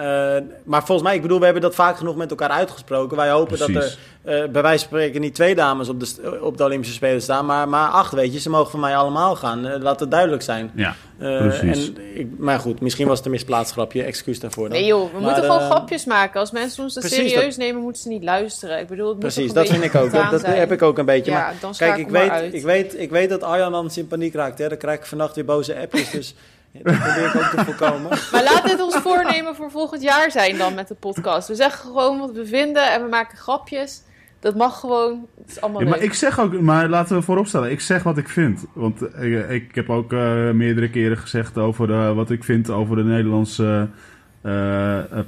maar volgens mij, ik bedoel, we hebben dat vaak genoeg met elkaar uitgesproken. Wij hopen Precies. dat er uh, bij wijze van spreken niet twee dames op de, op de Olympische Spelen staan, maar, maar acht, weet je. Ze mogen van mij allemaal gaan. Uh, laat het duidelijk zijn. Ja, precies. En ik, maar goed, misschien was het een misplaatst grapje. Excuus daarvoor dan. Nee joh, we maar, moeten gewoon grapjes maken. Als mensen ons serieus dat... nemen, moeten ze niet luisteren. Ik bedoel, het Precies, dat vind ik ook. Dat, dat heb ik ook een beetje. Ja, maar, dan kijk, ik weet, uit. ik, weet, ik weet dat Arjan anders in paniek raakt. Hè. Dan krijg ik vannacht weer boze appjes. Dus Dat probeer ik ook te voorkomen. Maar laat dit ons voornemen voor volgend jaar zijn dan met de podcast. We zeggen gewoon wat we vinden en we maken grapjes. Dat mag gewoon. Het is allemaal Ja, maar leuk. ik zeg ook, maar laten we vooropstellen, ik zeg wat ik vind. Want ik, ik heb ook eh, meerdere keren gezegd over eh, wat ik vind over de Nederlandse eh, eh,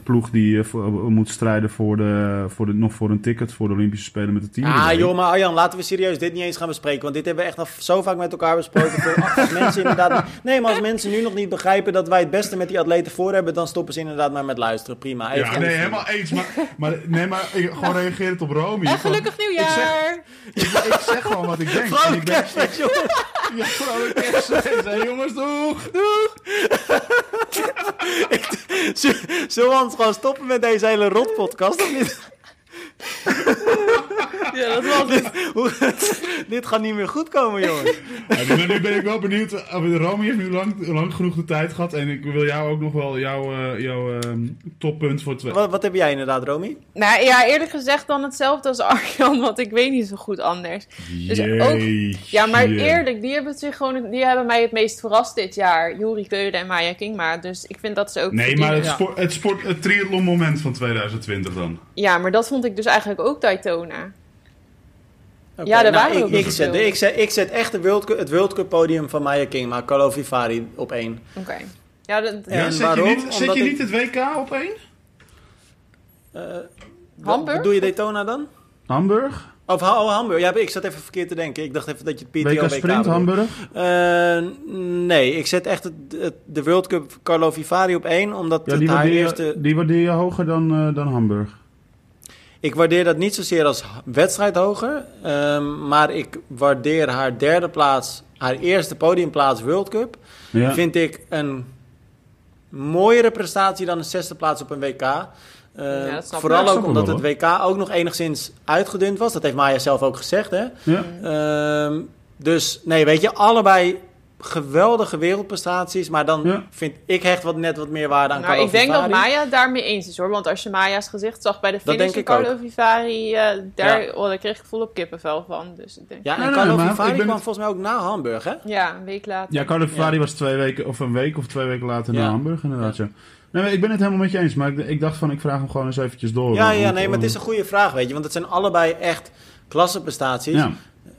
ploeg die eh, moet strijden voor de, voor de, nog voor een ticket voor de Olympische Spelen met het team. Ah joh, maar Arjan, laten we serieus dit niet eens gaan bespreken. Want dit hebben we echt al zo vaak met elkaar besproken. Voor- Als mensen inderdaad... Nee, maar als mensen nu nog niet begrijpen dat wij het beste met die atleten voor hebben... dan stoppen ze inderdaad maar met luisteren. Prima. Even Ja, nee, helemaal eens. Maar, maar, nee, maar ik, gewoon reagerend op Romy. En van- gelukkig nieuwjaar! Ik, ik zeg gewoon wat ik denk. Ik ben, joh. ja, vrolijk kerstfeest. Hey, jongens, doeg! Zullen we gewoon stoppen met deze hele rotpodcast of niet? Ja, dat was het. Hoe- dit gaat niet meer goed komen, jongens. Ja, nu, maar nu ben ik wel benieuwd. of- Romy heeft nu lang, lang genoeg de tijd gehad. En ik wil jou ook nog wel jouw, eh, jouw ehm, toppunt voor twee. Wat, wat heb jij inderdaad, Romy? Nou ja, eerlijk gezegd dan hetzelfde als Arjan, want ik weet niet zo goed anders. Dus ook-. Ja, maar eerlijk, die hebben, zich gewoon, die hebben mij het meest verrast dit jaar. Juri Keulen en Maya Kingma. Dus ik vind dat ze ook. Nee, maar het, sport, het, sport, het triathlon moment van 2020 dan. Ja, maar dat vond ik dus eigenlijk ook Daytona. Oké, Ja, er nou, waren ik, ik, zet, ik, zet, ik zet echt de World Cup, het World Cup podium van Maya King, maar Carlo Vivari op één. Oké. Ja, dat, En Ja, zet waarom? je, niet, zet je ik- niet het WK op één? Hamburg? Doe je Daytona dan? Hamburg? Of oh, Hamburg? Ja, ik zat even verkeerd te denken. Ik dacht even dat je het PTO WK WK Sprint. Hamburg? Eh, nee, ik zet echt het, het- de World Cup Carlo Vivari op één, omdat Ja, het die haar waardeer, eerste... je, die waardeer je hoger dan, eh, dan Hamburg. Ik waardeer dat niet zozeer als wedstrijd hoger, ehm, maar ik waardeer haar derde plaats, haar eerste podiumplaats World Cup, Ja. vind ik een mooiere prestatie dan een zesde plaats op een WK. Eh, Ja, ik. vooral ook omdat wel, het WK ook nog enigszins uitgedund was. Dat heeft Maya zelf ook gezegd, hè? Ja. Ehm, dus nee, weet je, allebei geweldige wereldprestaties. Maar dan Ja. vind ik echt wat, net wat meer waarde aan nou, Carlo ik denk dat. Maya daarmee eens is hoor. Want als je Maya's gezicht zag bij de finish denk van Carlo Vivari, eh, daar, Ja. oh, daar kreeg ik volop kippenvel van. Dus ik denk, Ja, en Nee, nee, Carlo maar Vivari ik ben kwam het- volgens mij ook na Hamburg, hè? ja, een week later. Ja, Carlo Vivari was twee weken, of een week of twee weken later Ja. naar Hamburg, inderdaad. Ja. Nee, ik ben het helemaal met je eens, maar ik, ik dacht van, ik vraag hem gewoon eens eventjes door. Ja, ja, nee, maar het is een goede vraag, weet je. Want het zijn allebei echt klasseprestaties. Ja,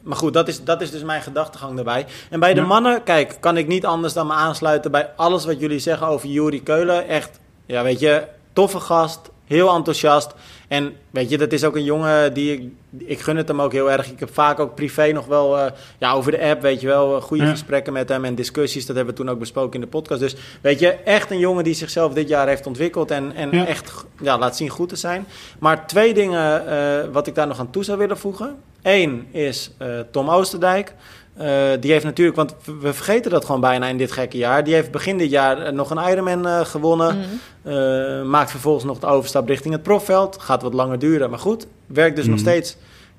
Maar goed, dat is, dat is dus mijn gedachtegang daarbij. En bij de Ja. mannen, kijk, kan ik niet anders dan me aansluiten bij alles wat jullie zeggen over Juri Keulen. Echt, ja, weet je, toffe gast, heel enthousiast. En weet je, dat is ook een jongen die ik, ik gun het hem ook heel erg. Ik heb vaak ook privé nog wel, eh, ja, over de app, weet je wel, eh, goede Ja. gesprekken met hem en discussies. Dat hebben we toen ook besproken in de podcast. Dus weet je, echt een jongen die zichzelf dit jaar heeft ontwikkeld en, en Ja. echt ja, laat zien goed te zijn. Maar twee dingen eh, wat ik daar nog aan toe zou willen voegen. Eén is Tom Oosterdijk. Eh, die heeft natuurlijk, want we- vergeten dat gewoon bijna in dit gekke jaar. Die heeft begin dit jaar eh, nog een Ironman eh, gewonnen. Mhm. Eh, maakt vervolgens nog de overstap richting het profveld. Gaat wat langer duren, maar goed. Werkt dus nog Mhm. steeds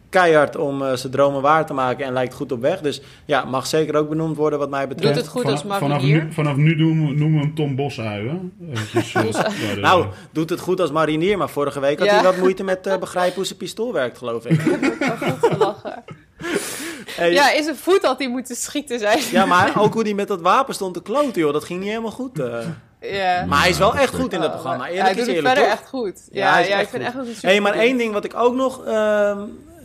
keihard om eh, zijn dromen waar te maken en lijkt goed op weg. Dus ja, mag zeker ook benoemd worden wat mij betreft. Doet het goed vanaf, als vanaf marinier. nu, vanaf nu doen we, noemen we hem Tom de- Nou, doet het goed als marinier, maar vorige week had Ja. hij wat moeite met begrijpen hoe zijn pistool werkt, geloof ik. Goed gelachen. Hey, Ja, in zijn voet had hij moeten schieten, zei hij. Ja, maar ook hoe hij met dat wapen stond te kloten, joh. Dat ging niet helemaal goed. Ja. Maar hij is wel echt goed in dat programma. hij Eerlijk doet is het eerlijk, verder toch? echt goed. Ja, Ja, hij is ja, echt ik vind goed. echt hij Hé, hey, maar één ding wat ik ook nog ehm,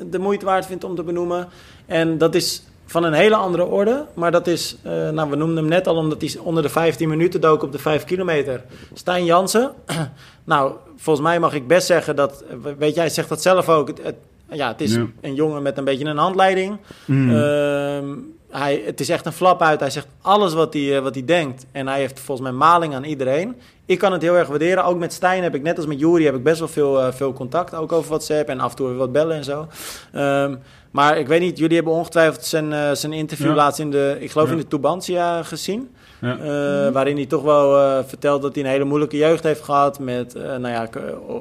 de moeite waard vind om te benoemen. En dat is van een hele andere orde. Maar dat is, eh, nou, we noemden hem net al omdat hij onder de 15 minuten dook op de 5 kilometer. Stijn Jansen. nou, volgens mij mag ik best zeggen dat, weet jij, zegt dat zelf ook. Het, het- ja, het is Ja. een jongen met een beetje een handleiding. Mm. Ehm, hij, het is echt een flap uit. Hij zegt alles wat hij, eh, wat hij denkt. En hij heeft volgens mij maling aan iedereen. Ik kan het heel erg waarderen. Ook met Stijn heb ik, net als met Jury, heb ik best wel veel, eh, veel contact. Ook over WhatsApp en af en toe wat bellen en zo. Ehm, maar ik weet niet, jullie hebben ongetwijfeld zijn, eh, zijn interview Ja. laatst in de, ik geloof Ja. in de Tubantia gezien. Ja. Eh, Waarin hij toch wel eh, vertelt dat hij een hele moeilijke jeugd heeft gehad. Met eh, nou ja,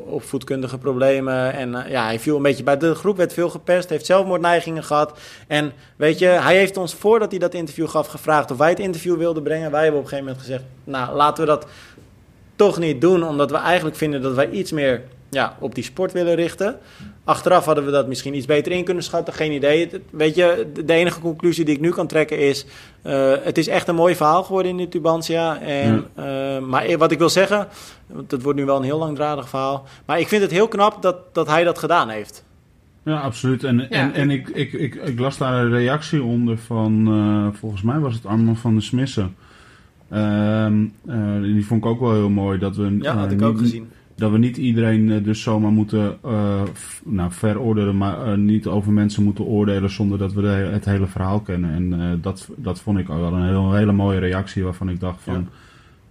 opvoedkundige problemen. En ja, hij viel een beetje bij de groep, werd veel gepest. Heeft zelfmoordneigingen gehad. En weet je, hij heeft ons voordat hij dat interview gaf gevraagd of wij het interview wilden brengen. Wij hebben op een gegeven moment gezegd, nou laten we dat toch niet doen. Omdat we eigenlijk vinden dat wij iets meer ja, op die sport willen richten. Achteraf hadden we dat misschien iets beter in kunnen schatten, geen idee. Weet je, de enige conclusie die ik nu kan trekken is... Uh, het is echt een mooi verhaal geworden in de Tubantia. En, ja. uh, maar wat ik wil zeggen, want het wordt nu wel een heel langdradig verhaal... maar ik vind het heel knap dat, dat hij dat gedaan heeft. Ja, absoluut. En, ja. en, en ik, ik, ik, ik, las daar een reactie onder van... Uh, volgens mij was het Arman van de Smissen... die vond ik ook wel heel mooi. Dat we, ja, had ik ook gezien dat we niet iedereen uh, dus zomaar moeten uh, nou, veroordelen, maar uh, niet over mensen moeten oordelen zonder dat we de, het hele verhaal kennen. En dat, dat vond ik wel een, heel, een hele mooie reactie waarvan ik dacht van...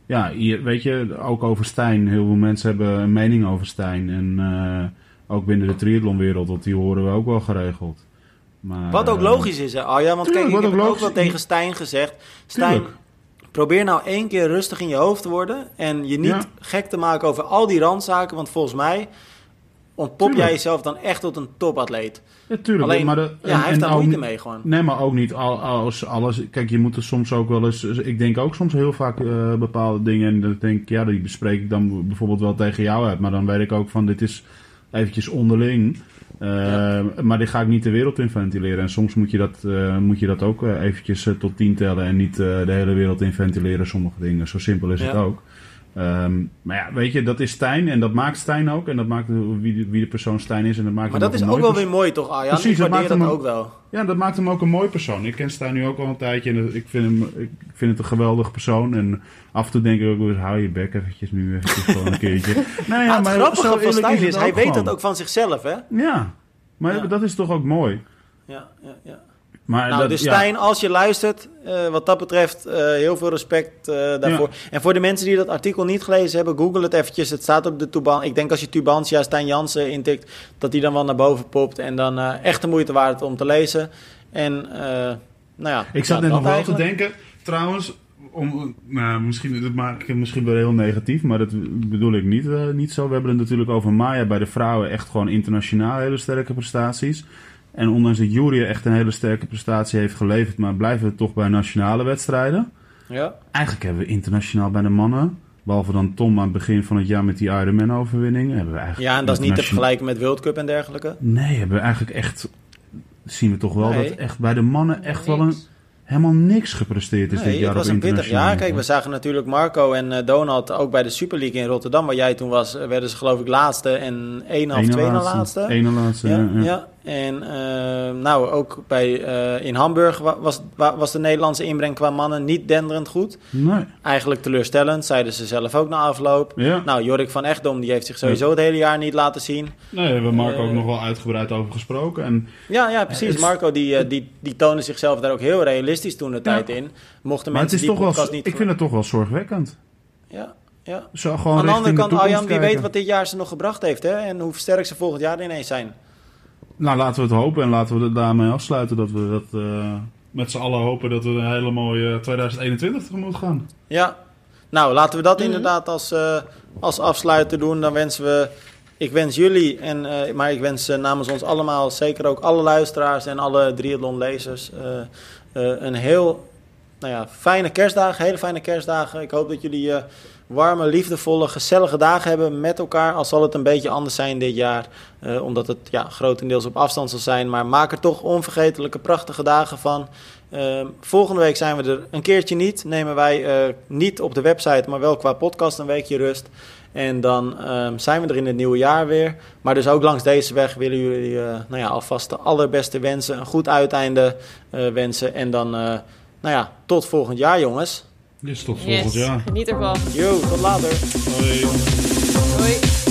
Ja, weet je, ook over Stijn. Heel veel mensen hebben een mening over Stijn. En ook binnen de triathlonwereld, want die horen we ook wel geregeld. Maar, wat ook logisch is, hè? Oh ja, want tuurlijk, kijk, ik heb ook, ook wel tegen Stijn gezegd. Stijn, tuurlijk Probeer nou één keer rustig in je hoofd te worden en je niet gek te maken over al die randzaken, want volgens mij ontpop jij jezelf dan echt tot een topatleet. Ja, tuurlijk. Alleen, maar de, ja, hij heeft daar moeite mee gewoon. Nee, maar ook niet alles, alles. Kijk, je moet er soms ook wel eens... Ik denk ook soms heel vaak uh, bepaalde dingen en dan denk ik, ja, die bespreek ik dan bijvoorbeeld wel tegen jou uit. Maar dan weet ik ook van, dit is eventjes onderling. Uh, Maar die ga ik niet de wereld in ventileren. En soms moet je dat, uh, moet je dat ook uh, eventjes tot tien tellen en niet de hele wereld in ventileren, sommige dingen. Zo simpel is ja. het ook. Um, maar ja, weet je, dat is Stijn en dat maakt Stijn ook. En dat maakt wie de, wie de persoon Stijn is. En dat maakt maar dat is ook wel weer mooi, toch, Arjan? Precies, ik dat maakt hem ook wel. Ja, dat maakt hem ook een mooi persoon. Ik ken Stijn nu ook al een tijdje en ik vind, hem, ik vind het een geweldig persoon. En af en toe denk ik ook eens, hou je bek eventjes nu eventjes gewoon een keertje. nou ja, maar het grappige van Stijn is, hij weet dat ook van zichzelf, hè? Ja, maar ja. dat is toch ook mooi. Ja, ja, ja. Maar nou, dat, dus Stijn, ja. als je luistert, uh, wat dat betreft, uh, heel veel respect uh, daarvoor. Ja. En voor de mensen die dat artikel niet gelezen hebben, google het eventjes. Het staat op de Tuban. Ik denk als je Tubantia Stijn Jansen intikt, dat die dan wel naar boven popt. En dan echt de moeite waard om te lezen. En nou ja. Ik zat net nog wel te denken, trouwens, om, nou, misschien, dat maak ik misschien wel heel negatief, maar dat bedoel ik niet, niet zo. We hebben het natuurlijk over Maya bij de vrouwen echt gewoon internationaal hele sterke prestaties. En ondanks dat Jury echt een hele sterke prestatie heeft geleverd, maar blijven we toch bij nationale wedstrijden. Ja. Eigenlijk hebben we internationaal bij de mannen, behalve dan Tom aan het begin van het jaar met die Ironman-overwinning, hebben we eigenlijk. Ja, en dat is niet te vergelijken met World Cup en dergelijke. Nee, hebben we eigenlijk echt. Zien we toch wel nee. dat echt bij de mannen echt wel een helemaal niks gepresteerd is nee, dit jaar het was op een pittig jaar. Kijk, we zagen natuurlijk Marco en uh, Donald ook bij de Super League in Rotterdam, waar jij toen was, werden ze geloof ik laatste en één of twee na laatste. Eén laatste, ja. ja, ja. En uh, nou, ook bij, uh, in Hamburg was, was de Nederlandse inbreng qua mannen niet denderend goed. Nee. Eigenlijk teleurstellend, zeiden ze zelf ook na afloop. Ja. Nou, Jorik van Echtdom die heeft zich sowieso het hele jaar niet laten zien. Nee, daar hebben we Marco ook nog wel uitgebreid over gesproken. En, ja, ja, precies. Marco die, die, die toonde zichzelf daar ook heel realistisch toen de tijd in. Mochten maar mensen het is die toch wel, niet... Ik vind het toch wel zorgwekkend. Ja, ja. Zo gewoon Aan de andere kant, Arjan, wie weet wat dit jaar ze nog gebracht heeft. Hè? En hoe sterk ze volgend jaar ineens zijn. Nou, laten we het hopen en laten we het daarmee afsluiten. Dat we dat uh, met z'n allen hopen dat we een hele mooie 2021 tegemoet gaan. Ja, nou laten we dat mm -hmm. inderdaad als, uh, als afsluiter doen. Dan wensen we, ik wens jullie, en, uh, maar ik wens namens ons allemaal, zeker ook alle luisteraars en alle triathlon-lezers, een heel nou ja, fijne kerstdagen, hele fijne kerstdagen. Ik hoop dat jullie warme, liefdevolle, gezellige dagen hebben met elkaar. Al zal het een beetje anders zijn dit jaar, uh, omdat het ja, grotendeels op afstand zal zijn. Maar maak er toch onvergetelijke, prachtige dagen van. Uh, volgende week zijn we er een keertje niet. Nemen wij uh, niet op de website, maar wel qua podcast een weekje rust. En dan um, zijn we er in het nieuwe jaar weer. Maar dus ook langs deze weg willen jullie nou ja, alvast de allerbeste wensen. Een goed uiteinde wensen. En dan, nou ja, tot volgend jaar jongens. Dus tot volgend yes. jaar. Geniet ervan. Yo, tot later. Hoi. Hoi.